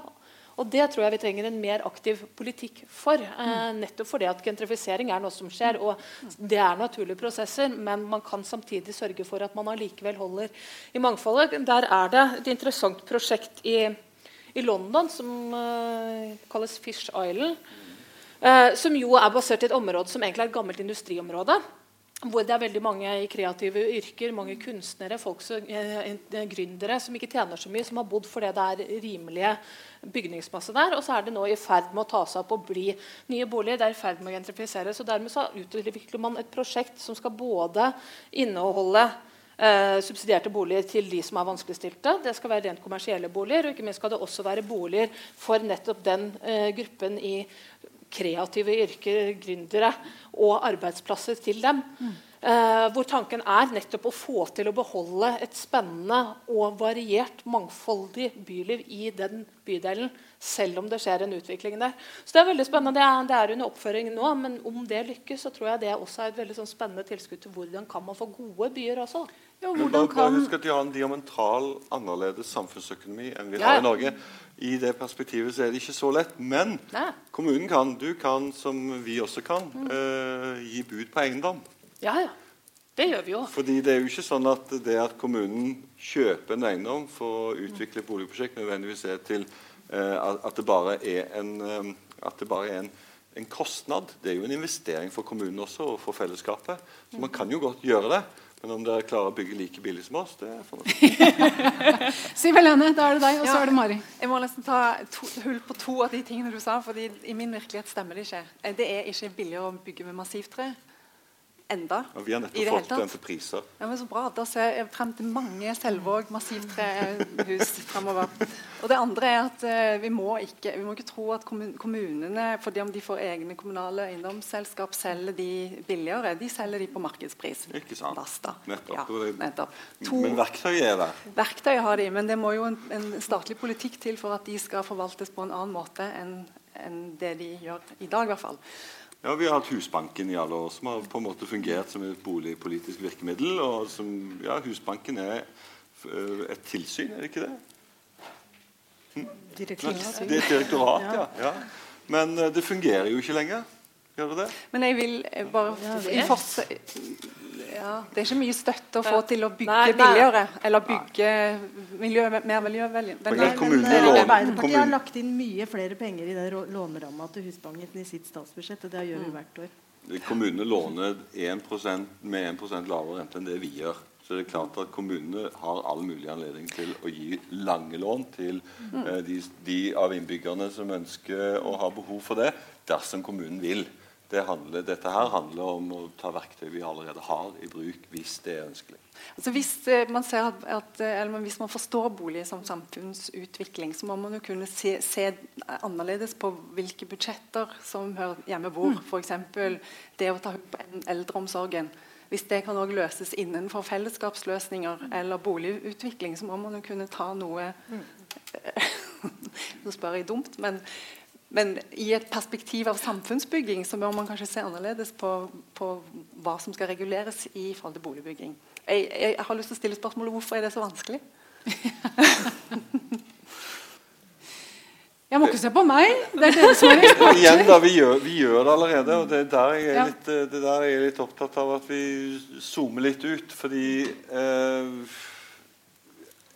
Og Det tror jeg vi trenger en mer aktiv politikk for. Eh, nettopp fordi at gentrifisering er noe som skjer. og Det er naturlige prosesser, men man kan samtidig sørge for at man allikevel holder i mangfoldet. Der er det et interessant prosjekt i, i London som uh, kalles Fish Island. Uh, som jo er basert i et område som egentlig er et gammelt industriområde hvor det er veldig mange i kreative yrker, mange kunstnere, folk som, eh, eh, gründere som ikke tjener så mye, som har bodd fordi det er rimelige bygningsmasse der. Og så er det nå i ferd med å ta seg opp og bli nye boliger. Det er i ferd med å gentrifiseres. og Dermed så utvikler man et prosjekt som skal både inneholde eh, subsidierte boliger til de som er vanskeligstilte. Det skal være rent kommersielle boliger, og ikke minst skal det også være boliger for nettopp den eh, gruppen i kreative yrker, gründere, og arbeidsplasser til dem. Mm. Hvor tanken er nettopp å få til å beholde et spennende og variert, mangfoldig byliv i den bydelen, selv om det skjer en utvikling der. Så Det er veldig spennende. Det er, det er under oppføring nå, men om det lykkes, så tror jeg det også er et veldig sånn spennende tilskudd til hvordan kan man få gode byer også. Men bare, bare husk at De har en diametral annerledes samfunnsøkonomi enn vi ja. har i Norge. I det perspektivet så er det ikke så lett. Men Nei. kommunen kan, du kan, som vi også kan, mm. uh, gi bud på eiendom. Ja, ja. Det gjør vi jo. Fordi det er jo ikke sånn at det at kommunen kjøper en eiendom for å utvikle et boligprosjekt, nødvendigvis er til uh, at det bare er en, at det bare er en, en kostnad. Det er jo en investering for kommunen også, og for fellesskapet. Så man kan jo godt gjøre det. Men om dere klarer å bygge like billig som oss, det får vi Siv Helene, da er det deg, og så ja, er det Mari. Jeg må nesten ta to, hull på to av de tingene du sa, for i min virkelighet stemmer det ikke. Det er ikke billigere å bygge med massivtre enda. Og vi har nettopp fått den til priser. Ja, men så bra. Da ser jeg frem til mange Selvåg massivtrehus fremover. Og det andre er at uh, vi, må ikke, vi må ikke tro at kommunene, fordi om de får egne kommunale eiendomsselskap, selger de billigere. De selger de på markedspris. Ikke sant. Basta. Nettopp. Ja, nettopp. To, men verktøyet er der. Verktøyet har de, men det må jo en, en statlig politikk til for at de skal forvaltes på en annen måte enn enn det de gjør i dag. i hvert fall. Ja, Vi har hatt Husbanken i alle år, som har på en måte fungert som et boligpolitisk virkemiddel. og som, ja, Husbanken er eh, et tilsyn, er det ikke det? Hm? Direktorat. Det er et direktorat, ja. ja. Men uh, det fungerer jo ikke lenger. Gjør det det? Men jeg vil eh, bare ja, ja, Det er ikke mye støtte å få til å bygge nei, nei. billigere. Eller bygge miljø, mer miljøvennlig. Arbeiderpartiet har lagt inn mye flere penger i den låneramma til Husbanken i sitt statsbudsjett. og Det gjør vi mm. hvert år. Kommunene låner 1% med 1% lavere rente enn det vi gjør. Så det er klart at Kommunene har all mulig anledning til å gi lange lån til mm. eh, de, de av innbyggerne som ønsker å ha behov for det, dersom kommunen vil. Det handler, dette her handler om å ta verktøy vi allerede har i bruk, hvis det er ønskelig. Altså hvis, eh, man at, at, eh, hvis, man forstår bolig som samfunnsutvikling, så må man jo kunne se, se annerledes på hvilke budsjetter som hører hjemme hvor. Mm. F.eks. det å ta på eldreomsorgen. Hvis det kan også løses innenfor fellesskapsløsninger eller boligutvikling, så må man jo kunne ta noe mm. Nå spør jeg dumt, men men i et perspektiv av samfunnsbygging så må man kanskje se annerledes på, på hva som skal reguleres i forhold til boligbygging. Jeg, jeg, har lyst til å stille spørsmålet hvorfor er det så vanskelig? jeg må ikke se på meg. Det er dere som er eksperter. Igjen da, vi gjør, vi gjør, det allerede. og det er, der jeg er litt, det der jeg er litt opptatt av at vi zoomer litt ut. Fordi eh,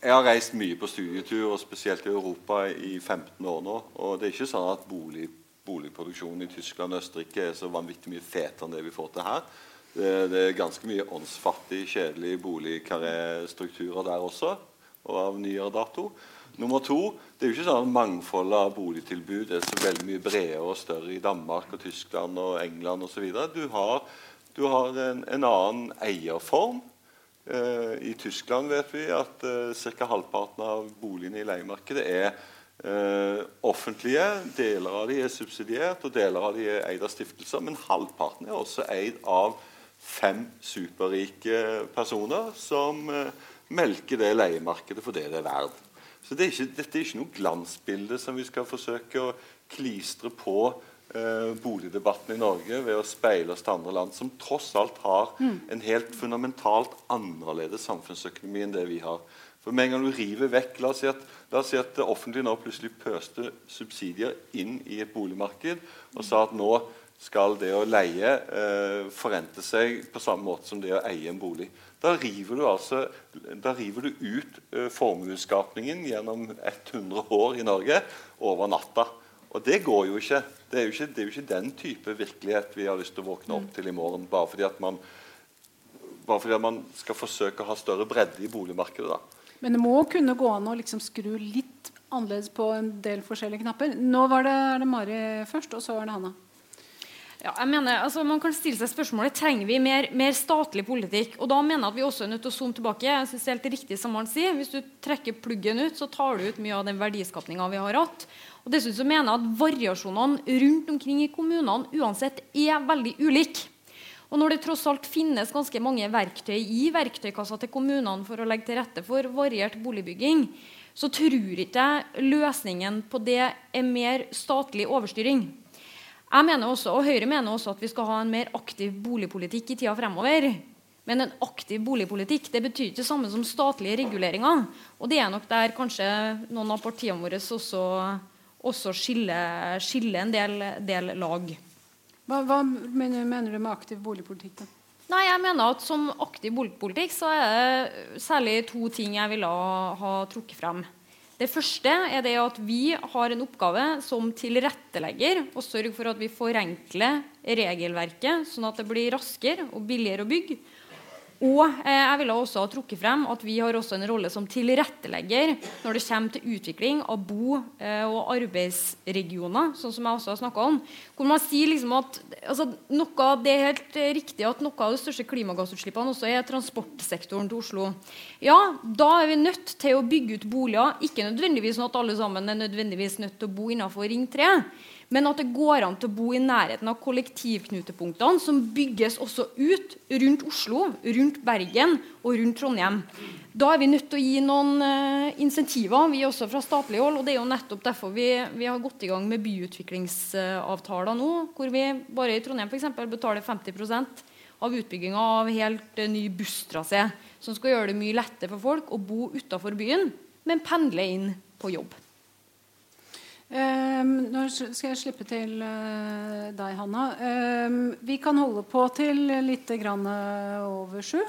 jeg har reist mye på studietur, og spesielt i Europa, i 15 år nå. Og det er ikke sånn at bolig, boligproduksjonen i Tyskland og Østerrike er så vanvittig mye fetere enn det vi får til her. Det, det er ganske mye åndsfattig, kjedelig boligkarréstrukturer der også, og av nyere dato. Nummer to, det er jo ikke sånn at Mangfoldet av boligtilbud er så veldig mye bredere og større i Danmark og Tyskland og England osv. Du har, du har en, en annen eierform. Eh, I Tyskland vet vi at eh, ca. halvparten av boligene i leiemarkedet er eh, offentlige. Deler av de er subsidiert, og deler av de er eid av stiftelser. Men halvparten er også eid av fem superrike personer som melker det leiemarkedet for det det er verdt. Så det er ikke, Dette er ikke noe glansbilde som vi skal forsøke å klistre på boligdebatten i Norge ved å speile oss til andre land, som tross alt har en helt fundamentalt annerledes samfunnsøkonomi enn det vi har. For med en gang du river vekk La oss si at, la oss si at det offentlige nå plutselig pøste subsidier inn i et boligmarked og sa at nå skal det å leie eh, forente seg på samme måte som det å eie en bolig. Da river du, altså, da river du ut eh, formuesskapningen gjennom 100 år i Norge over natta. Og det går jo ikke. Det er jo ikke, det er jo ikke den type virkelighet vi har lyst til å våkne opp til i morgen. bare fordi at man bare fordi at man skal forsøke å ha større bredde i boligmarkedet. da. Men det må kunne gå an å liksom skru litt annerledes på en del forskjellige knapper. Nå var det, er det Mari først, og så er det Hanna. Ja, jeg mener, altså Man kan stille seg spørsmålet trenger vi mer, mer statlig politikk. Og da mener jeg at vi også er nødt til å zoome tilbake. Jeg synes det er helt riktig som han sier. Hvis du trekker pluggen ut, så tar du ut mye av den verdiskapninga vi har hatt. Og dessuten så mener jeg at variasjonene rundt omkring i kommunene uansett er veldig ulike. Og når det tross alt finnes ganske mange verktøy i verktøykassa til kommunene for å legge til rette for variert boligbygging, så tror ikke jeg løsningen på det er mer statlig overstyring. Jeg mener også, og Høyre mener også at vi skal ha en mer aktiv boligpolitikk i tida fremover. Men en aktiv boligpolitikk det betyr ikke det samme som statlige reguleringer. Og det er nok der kanskje noen av partiene våre også, også skille, skille en del, del lag. Hva, hva mener, mener, du med aktiv boligpolitikk? da? Nei, jeg mener at Som aktiv boligpolitikk så er det særlig to ting jeg ville ha trukket frem. Det første er det at vi har en oppgave som tilrettelegger å sørge for at vi forenkler regelverket, sånn at det blir raskere og billigere å bygge. Og eh, jeg ville også ha trukket frem at vi har også en rolle som tilrettelegger når det kommer til utvikling av bo- eh, og arbeidsregioner, sånn som jeg også har snakka om. Hvor man sier liksom at altså, noe, Det er helt eh, riktig at noe av de største klimagassutslippene også er transportsektoren til Oslo. Ja, da er vi nødt til å bygge ut boliger. Ikke nødvendigvis sånn at alle sammen er nødvendigvis nødt til å bo innenfor Ring 3 men at det går an til å bo i nærheten av kollektivknutepunktene som bygges også ut rundt Oslo, rundt Bergen og rundt Trondheim. Da er vi nødt til å gi noen uh, insentiver, vi også fra statlig hold. og Det er jo nettopp derfor vi, vi har gått i gang med byutviklingsavtaler nå, hvor vi bare i Trondheim for eksempel, betaler 50% av utbygginga av helt uh, ny busstrasé, som skal gjøre det mye lettere for folk å bo utafor byen, men pendle inn på jobb. Um, nå skal jeg slippe til uh, deg, Hanna. Um, vi kan holde på til litt grann uh, over sju.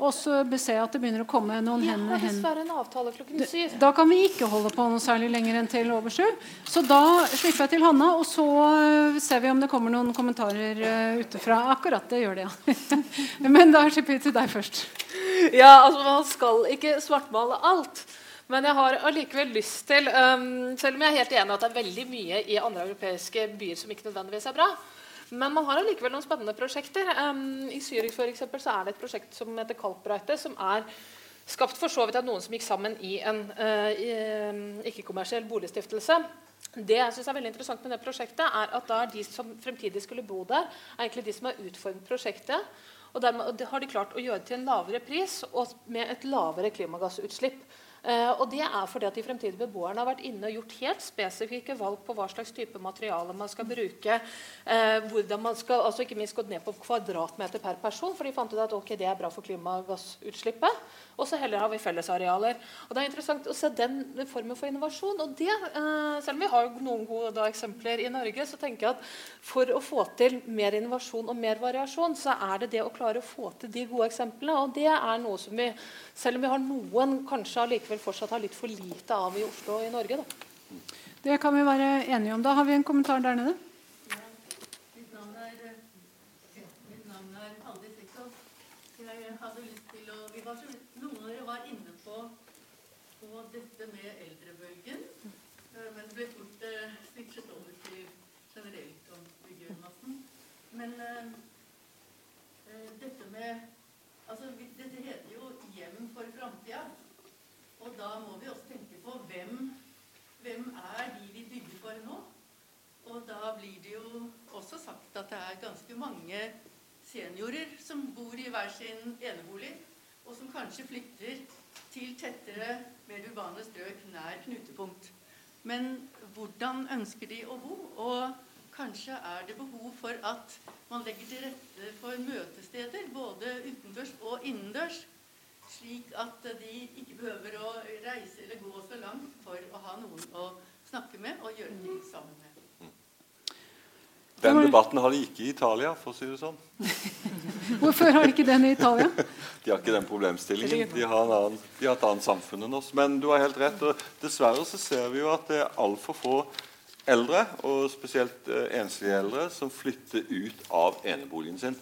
Og så ser jeg at det begynner å komme noen ja, hender har dessverre en avtale klokken syv. Da kan vi ikke holde på noe særlig lenger enn til over sju. Så da slipper jeg til Hanna, og så uh, ser vi om det kommer noen kommentarer uh, utefra. Akkurat det gjør det, ja. Men da slipper vi til deg først. Ja, altså Man skal ikke svartmale alt. Men jeg har allikevel lyst til um, Selv om jeg er helt enig at det er veldig mye i andre europeiske byer som ikke nødvendigvis er bra, men man har allikevel noen spennende prosjekter. Um, I Zürich for eksempel, så er det et prosjekt som heter Kalkbreite, som er skapt for så vidt av noen som gikk sammen i en uh, ikke-kommersiell boligstiftelse. Det jeg synes er veldig interessant med det prosjektet, er at da de som fremtidig skulle bo der, er egentlig de som har utformet prosjektet. Og dermed har de klart å gjøre det til en lavere pris og med et lavere klimagassutslipp. Uh, og det er fordi at De fremtidige beboerne har vært inne og gjort helt spesifikke valg på hva slags type materiale man skal bruke. Uh, hvordan man skal, altså Ikke minst gått ned på kvadratmeter per person, for de fant ut at ok, det er bra for klimagassutslippet. Og så heller har vi fellesarealer. Og Det er interessant å se den formen for innovasjon. og det, uh, Selv om vi har noen gode da, eksempler i Norge, så tenker jeg at for å få til mer innovasjon og mer variasjon, så er det det å klare å få til de gode eksemplene. Og det er noe som vi, selv om vi har noen kanskje allikevel fortsatt har litt for lite av i Oslo og i Norge. Da. Det kan vi være enige om. Da har vi en kommentar der nede. var inne på, på dette med eldrebølgen, eh, men det ble fort eh, switchet over til generelt om miljømassen. Men eh, eh dette med Altså, dette heter jo 'Hjem for framtida'. Og da må vi også tenke på hvem, hvem er de vi bygger for nå? Og da blir det jo også sagt at det er ganske mange seniorer som bor i hver sin enebolig og som kanskje flytter til tettere, mer urbane strøk nær knutepunkt. Men hvordan ønsker de å bo? Og kanskje er det behov for at man legger til rette for møtesteder, både utendørs og innendørs, slik at de ikke behøver å reise eller gå så langt for å ha noen å snakke med og gjøre ting sammen. Den debatten har de ikke i Italia, for å si det sånn. Hvorfor har de ikke den i Italia? De har ikke den problemstillingen. De har, en annen, de har et annet samfunn enn oss. Men du har helt rett. og Dessverre så ser vi jo at det er altfor få eldre, og spesielt eh, enslige eldre, som flytter ut av eneboligen sin.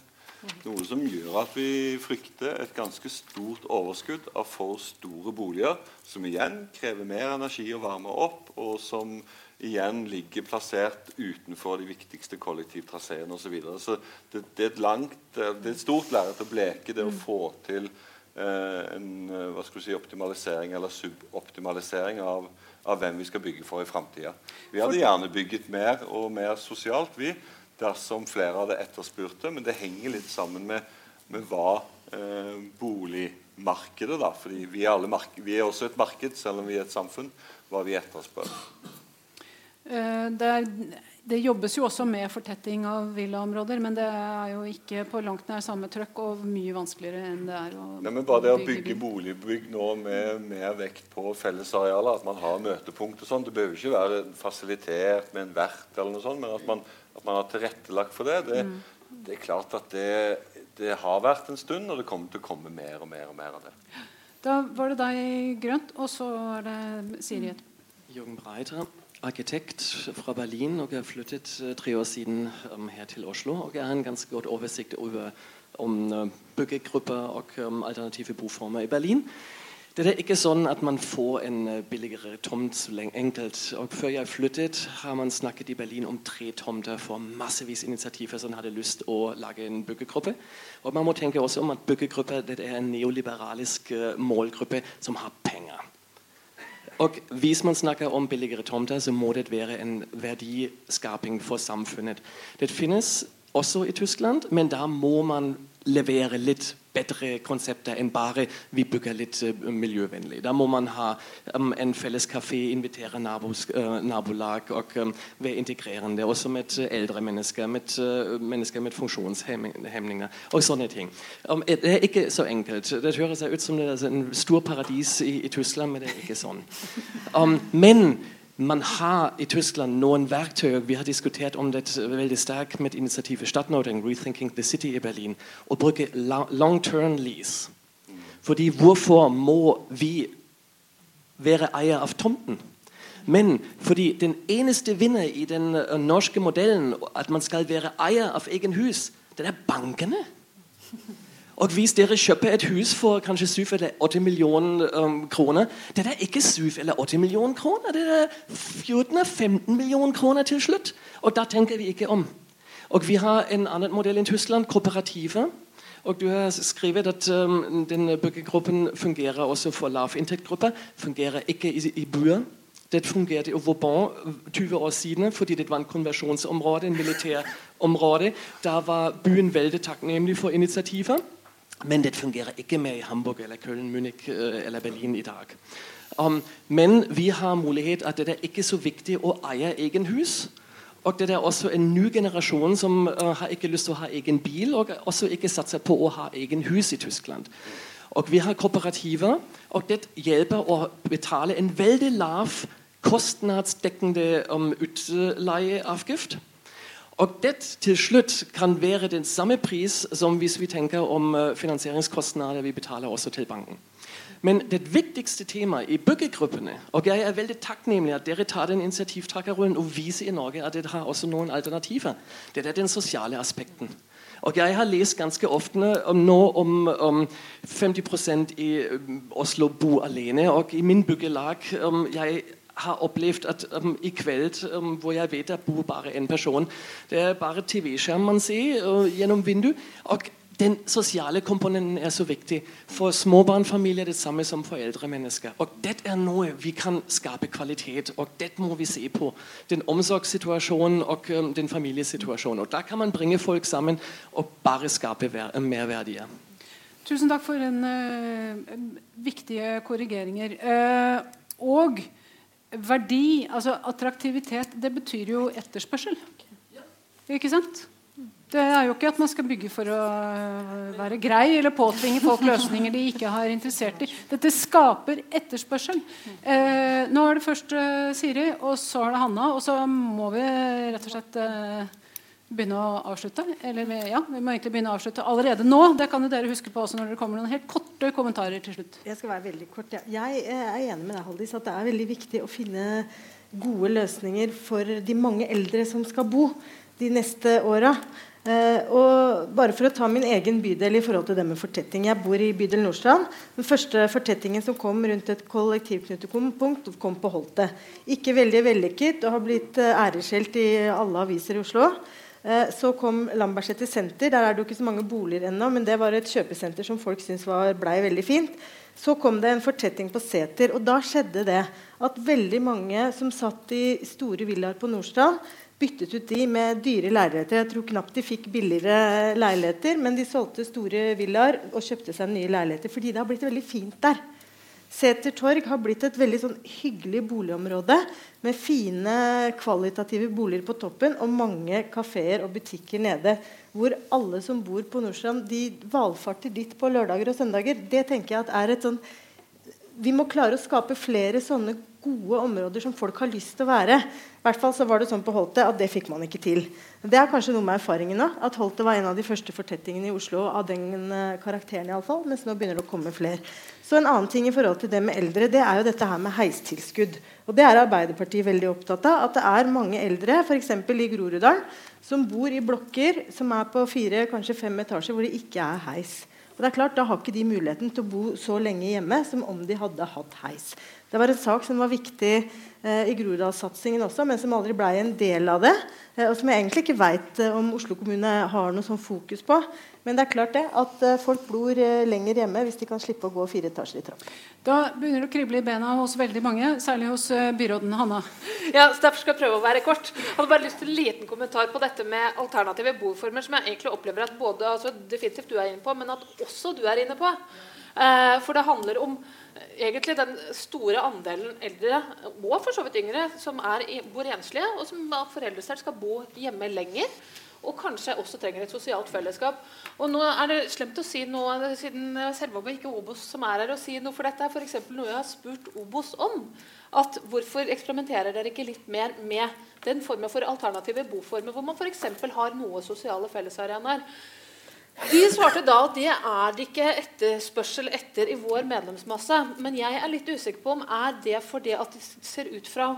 Noe som gjør at vi frykter et ganske stort overskudd av for store boliger, som igjen krever mer energi å varme opp, og som igjen ligger plassert utenfor de viktigste kollektivtraseene osv. Så, videre. så det, det, er et langt, det er et stort lerret å bleke, det å få til eh, en eh, hva skal du si, optimalisering eller suboptimalisering av, av hvem vi skal bygge for i framtida. Vi hadde gjerne bygget mer og mer sosialt, vi, dersom flere hadde etterspurt det, men det henger litt sammen med, med hva eh, boligmarkedet da, fordi vi er, vi er også et marked, selv om vi er et samfunn, hva vi etterspør. Eh, det, det, jobbes jo også med fortetting av villaområder, men det er jo ikke på langt nær samme trøkk og mye vanskeligere enn det er å Nei, men Bare det å bygge boligbygg nå med mer vekt på fellesarealer, at man har møtepunkt og sånn Det behøver ikke være fasilitert med en vert, eller noe sånt, men at man, at man har tilrettelagt for det. Det, mm. det er klart at det, det, har vært en stund, og det kommer til å komme mer og mer og mer av det. Da var det deg, Grønt, og så er det Siri. Jørgen Breiter arkitekt fra Berlin og jeg flyttet uh, tre år siden um, her til Oslo. Og jeg har en ganske godt oversikt over om byggegrupper og um, alternative boformer i Berlin. Det er ikke sånn at man får en uh, billigere tomt så enkelt. Og før jeg flyttet, har man snakket i Berlin om tre tomter for massevis initiativer som hadde lyst å lage en byggegruppe. Og man må tenke også om at byggegrupper er en neoliberalisk målgruppe som har. Og Hvis man snakker om billigere tomter, så må det være en verdiskaping for samfunnet. Det finnes også i Tyskland, men da må man levere litt bedre konsepter enn bare vi bygger litt uh, miljøvennlig. Da må man ha um, en felles kafé, invitere nabos, uh, nabolag og um, være integrerende. Også med uh, eldre mennesker, med uh, mennesker med funksjonshemninger og sånne ting. Um, det er ikke så enkelt. Det høres ut som det er en stor paradis i, i Tyskland, men det er ikke sånn. Um, men man har i Tyskland noen verktøy. Vi har diskutert om det veldig sterkt med initiativet Stadtnording, Rethinking the City i Berlin, å bruke long term lease. Fordi hvorfor må vi være eier av tomten? Men fordi den eneste vinner i den øh, norske modellen, at man skal være eier av egen hus, det bankene. Og hvis dere kjøper et hus for kanskje 7 eller 8 millioner um, kroner Det er ikke 7 eller 8 millioner kroner, det er 14-15 millioner kroner til slutt. Og da tenker vi ikke om. Og vi har en annen modell i Tyskland, kooperativer. Og du har skrevet at um, den byggegruppen fungerer også for lavinntektsgrupper. Fungerer ikke i, i byer. Det fungerte i Vauban 20 år siden fordi det var en konversjonsområde, en militærområde. Da var byen veldig takknemlig for initiativer. Men det fungerer ikke mer i Hamburg eller Köln, Munich øh, eller Berlin i dag. Um, men vi har mulighet at det er ikke så viktig å eie egen hus. Og det er også en ny generasjon som uh, har ikke lyst til å ha egen bil, og også ikke satser på å ha egen hus i Tyskland. Og Vi har kooperativer, og det hjelper å betale en veldig lav kostnadsdekkende um, utleieavgift. Og det til slutt kan være den samme pris som hvis vi tenker om eh, finansieringskostnader vi betaler også til banken. Men det viktigste temaet i byggegruppene Og jeg er veldig takknemlig at dere tar den initiativtakerrollen og viser i Norge at dere har også noen alternativer. Det er den sosiale aspekten. Og jeg har lest ganske ofte nå om, om 50 i eh, Oslo bo alene. Og i min byggelag um, jeg har opplevd at um, i kveld, um, hvor jeg vet det bor bare én person Det er bare TV-skjerm man ser uh, gjennom vinduet. Og den sosiale komponenten er så viktig. For småbarnfamilier det samme som for eldre mennesker. Og det er noe vi kan skape kvalitet, og det må vi se på. Den omsorgssituasjonen og um, den familiesituasjonen. Og Da kan man bringe folk sammen og bare skape merverdier. Tusen takk for en, uh, viktige korrigeringer. Uh, og verdi, altså attraktivitet, det betyr jo etterspørsel. Ikke sant? Det er jo ikke at man skal bygge for å være grei eller påtvinge folk løsninger de ikke har interessert i. Dette skaper etterspørsel. Eh, nå er det først uh, Siri, og så er det Hanna. Og så må vi rett og slett uh, begynne å avslutte. Eller ja, vi må egentlig begynne å avslutte allerede nå. Det kan jo dere huske på også når det kommer noen helt korte kommentarer til slutt. Jeg skal være veldig kort. Ja. Jeg er enig med deg, Haldis, at det er veldig viktig å finne gode løsninger for de mange eldre som skal bo de neste åra. Uh, og bare for å ta min egen bydel i forhold til det med fortetting. Jeg bor i bydel Nordstrand. Den første fortettingen som kom rundt et kollektivknutepunkt, kom på Holte. Ikke veldig vellykket og har blitt uh, æreskjelt i alle aviser i Oslo. Uh, så kom Lambertseter senter. Der er det jo ikke så mange boliger ennå, men det var et kjøpesenter som folk syntes blei veldig fint. Så kom det en fortetting på Seter, og da skjedde det at veldig mange som satt i store villaer på Nordstrand, byttet ut de med dyre leiligheter. Jeg tror knapt de fikk billigere leiligheter, men de solgte store villaer og kjøpte seg nye leiligheter fordi det har blitt veldig fint der. Seter torg har blitt et veldig sånn hyggelig boligområde med fine, kvalitative boliger på toppen og mange kafeer og butikker nede. Hvor alle som bor på Nordstrand, de valfarter dit på lørdager og søndager. Det tenker jeg er et sånn Vi må klare å skape flere sånne gode områder som folk har lyst til å være. I hvert fall så var det sånn på Holte at det fikk man ikke til. Det er kanskje noe med erfaringen òg. at Holte var en av de første fortettingene i Oslo av den karakteren. I alle fall, mens nå begynner det å komme flere. Så en annen ting i forhold til det med eldre, det er jo dette her med heistilskudd. Og det er Arbeiderpartiet veldig opptatt av. At det er mange eldre, f.eks. i Groruddalen, som bor i blokker som er på fire, kanskje fem etasjer, hvor det ikke er heis. Og det er klart, Da har ikke de muligheten til å bo så lenge hjemme som om de hadde hatt heis. Det var en sak som var viktig eh, i Groruddalssatsingen også, men som aldri ble en del av det. Eh, og som jeg egentlig ikke veit eh, om Oslo kommune har noe sånn fokus på. Men det er klart det, at eh, folk bor lenger hjemme hvis de kan slippe å gå fire etasjer i trapp. Da begynner det å krible i bena hos veldig mange, særlig hos byråden Hanna. Ja, så Derfor skal jeg prøve å være kort. Jeg hadde bare lyst til en liten kommentar på dette med alternative boformer, som jeg egentlig opplever at både altså, definitivt du er inne på, men at også du er inne på. For det handler om egentlig den store andelen eldre, og for så vidt yngre, som er, bor enslige, og som av foreldre selv skal bo hjemme lenger. Og kanskje også trenger et sosialt fellesskap. Og nå er det slemt å si noe, siden Selvåg ikke Obos som er her, å si noe, for dette er f.eks. noe jeg har spurt Obos om. At Hvorfor eksperimenterer dere ikke litt mer med den formen for alternative boformer, hvor man f.eks. har noe sosiale fellesarenaer? De svarte da at det er det ikke etterspørsel etter i vår medlemsmasse. Men jeg er litt usikker på om er det fordi at det ser ut fra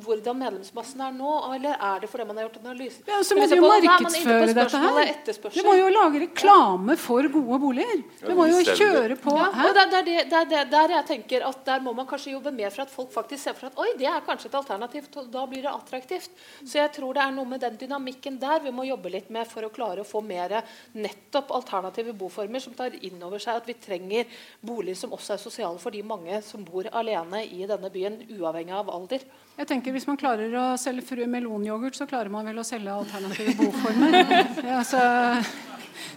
hvordan medlemsmassen er nå, eller er det fordi man har gjort analyser? Ja, så må du jo markedsføre dette her. Du må jo lage reklame for gode boliger. Du må jo kjøre på ja, og det, er det, det, det, der jeg tenker at Der må man kanskje jobbe mer for at folk faktisk ser for seg at oi, det er kanskje et alternativ. Da blir det attraktivt. Så jeg tror det er noe med den dynamikken der vi må jobbe litt med for å klare å få mer nettopp alternative boformer som tar inn over seg at vi trenger boliger som også er sosiale for de mange som bor alene i denne byen, uavhengig av alder. Jeg tenker Hvis man klarer å selge frue melonyoghurt, så klarer man vel å selge alternative boformer. ja, så,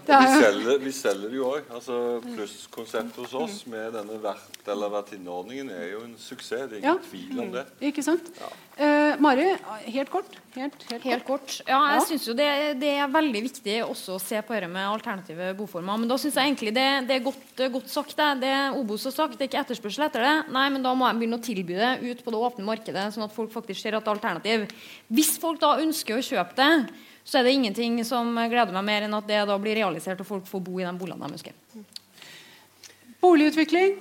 vi, selger, vi selger det jo òg. Altså, Plusskonseptet hos oss med denne vert- eller vertinneordningen er jo en suksess. Det er ingen ja. tvil om det. Ikke sant? Ja. Eh, Mari, helt kort. Helt, helt, helt kort. Ja, jeg ja. syns jo det, det, er veldig viktig også å se på dette med alternative boformer. Men da syns jeg egentlig det, det er godt, godt, sagt, det. Det Obos har sagt, det er ikke etterspørsel etter det. Nei, men da må jeg begynne å tilby det ut på det åpne markedet, sånn at folk faktisk ser er alternativ. Hvis folk da ønsker å kjøpe det, så er det ingenting som gleder meg mer enn at det da blir realisert og folk får bo i de boligene de ønsker. Boligutvikling.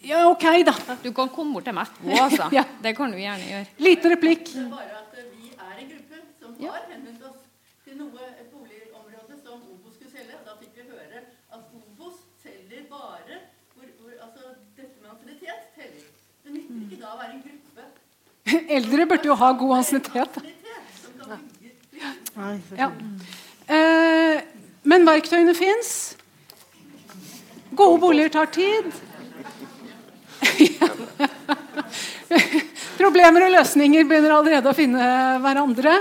Ja, OK, da. Du kan komme bort til meg etterpå. Altså. ja. Det kan du gjerne gjøre. Liten replikk. Det er bare at Vi er en gruppe som har henvendt oss til noe et boligområde som Obos skulle selge. Da fikk vi høre at Obos selger bare hvor, hvor, altså, Dette med ansiennitet teller. Det nytter ikke da å være en gruppe. Eldre burde jo ha god ansiennitet. Ja. Eh, men Men verktøyene fins. Gode boliger tar tid. Problemer og løsninger begynner allerede å finne hverandre.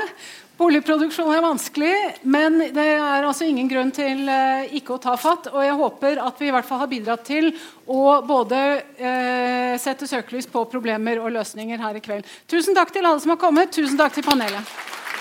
Boligproduksjon er vanskelig, men det er altså ingen grunn til eh, ikke å ta fatt. Og jeg håper at vi i hvert fall har bidratt til å både eh, sette søkelys på problemer og løsninger her i kveld. Tusen takk til alle som har kommet. Tusen takk til panelet.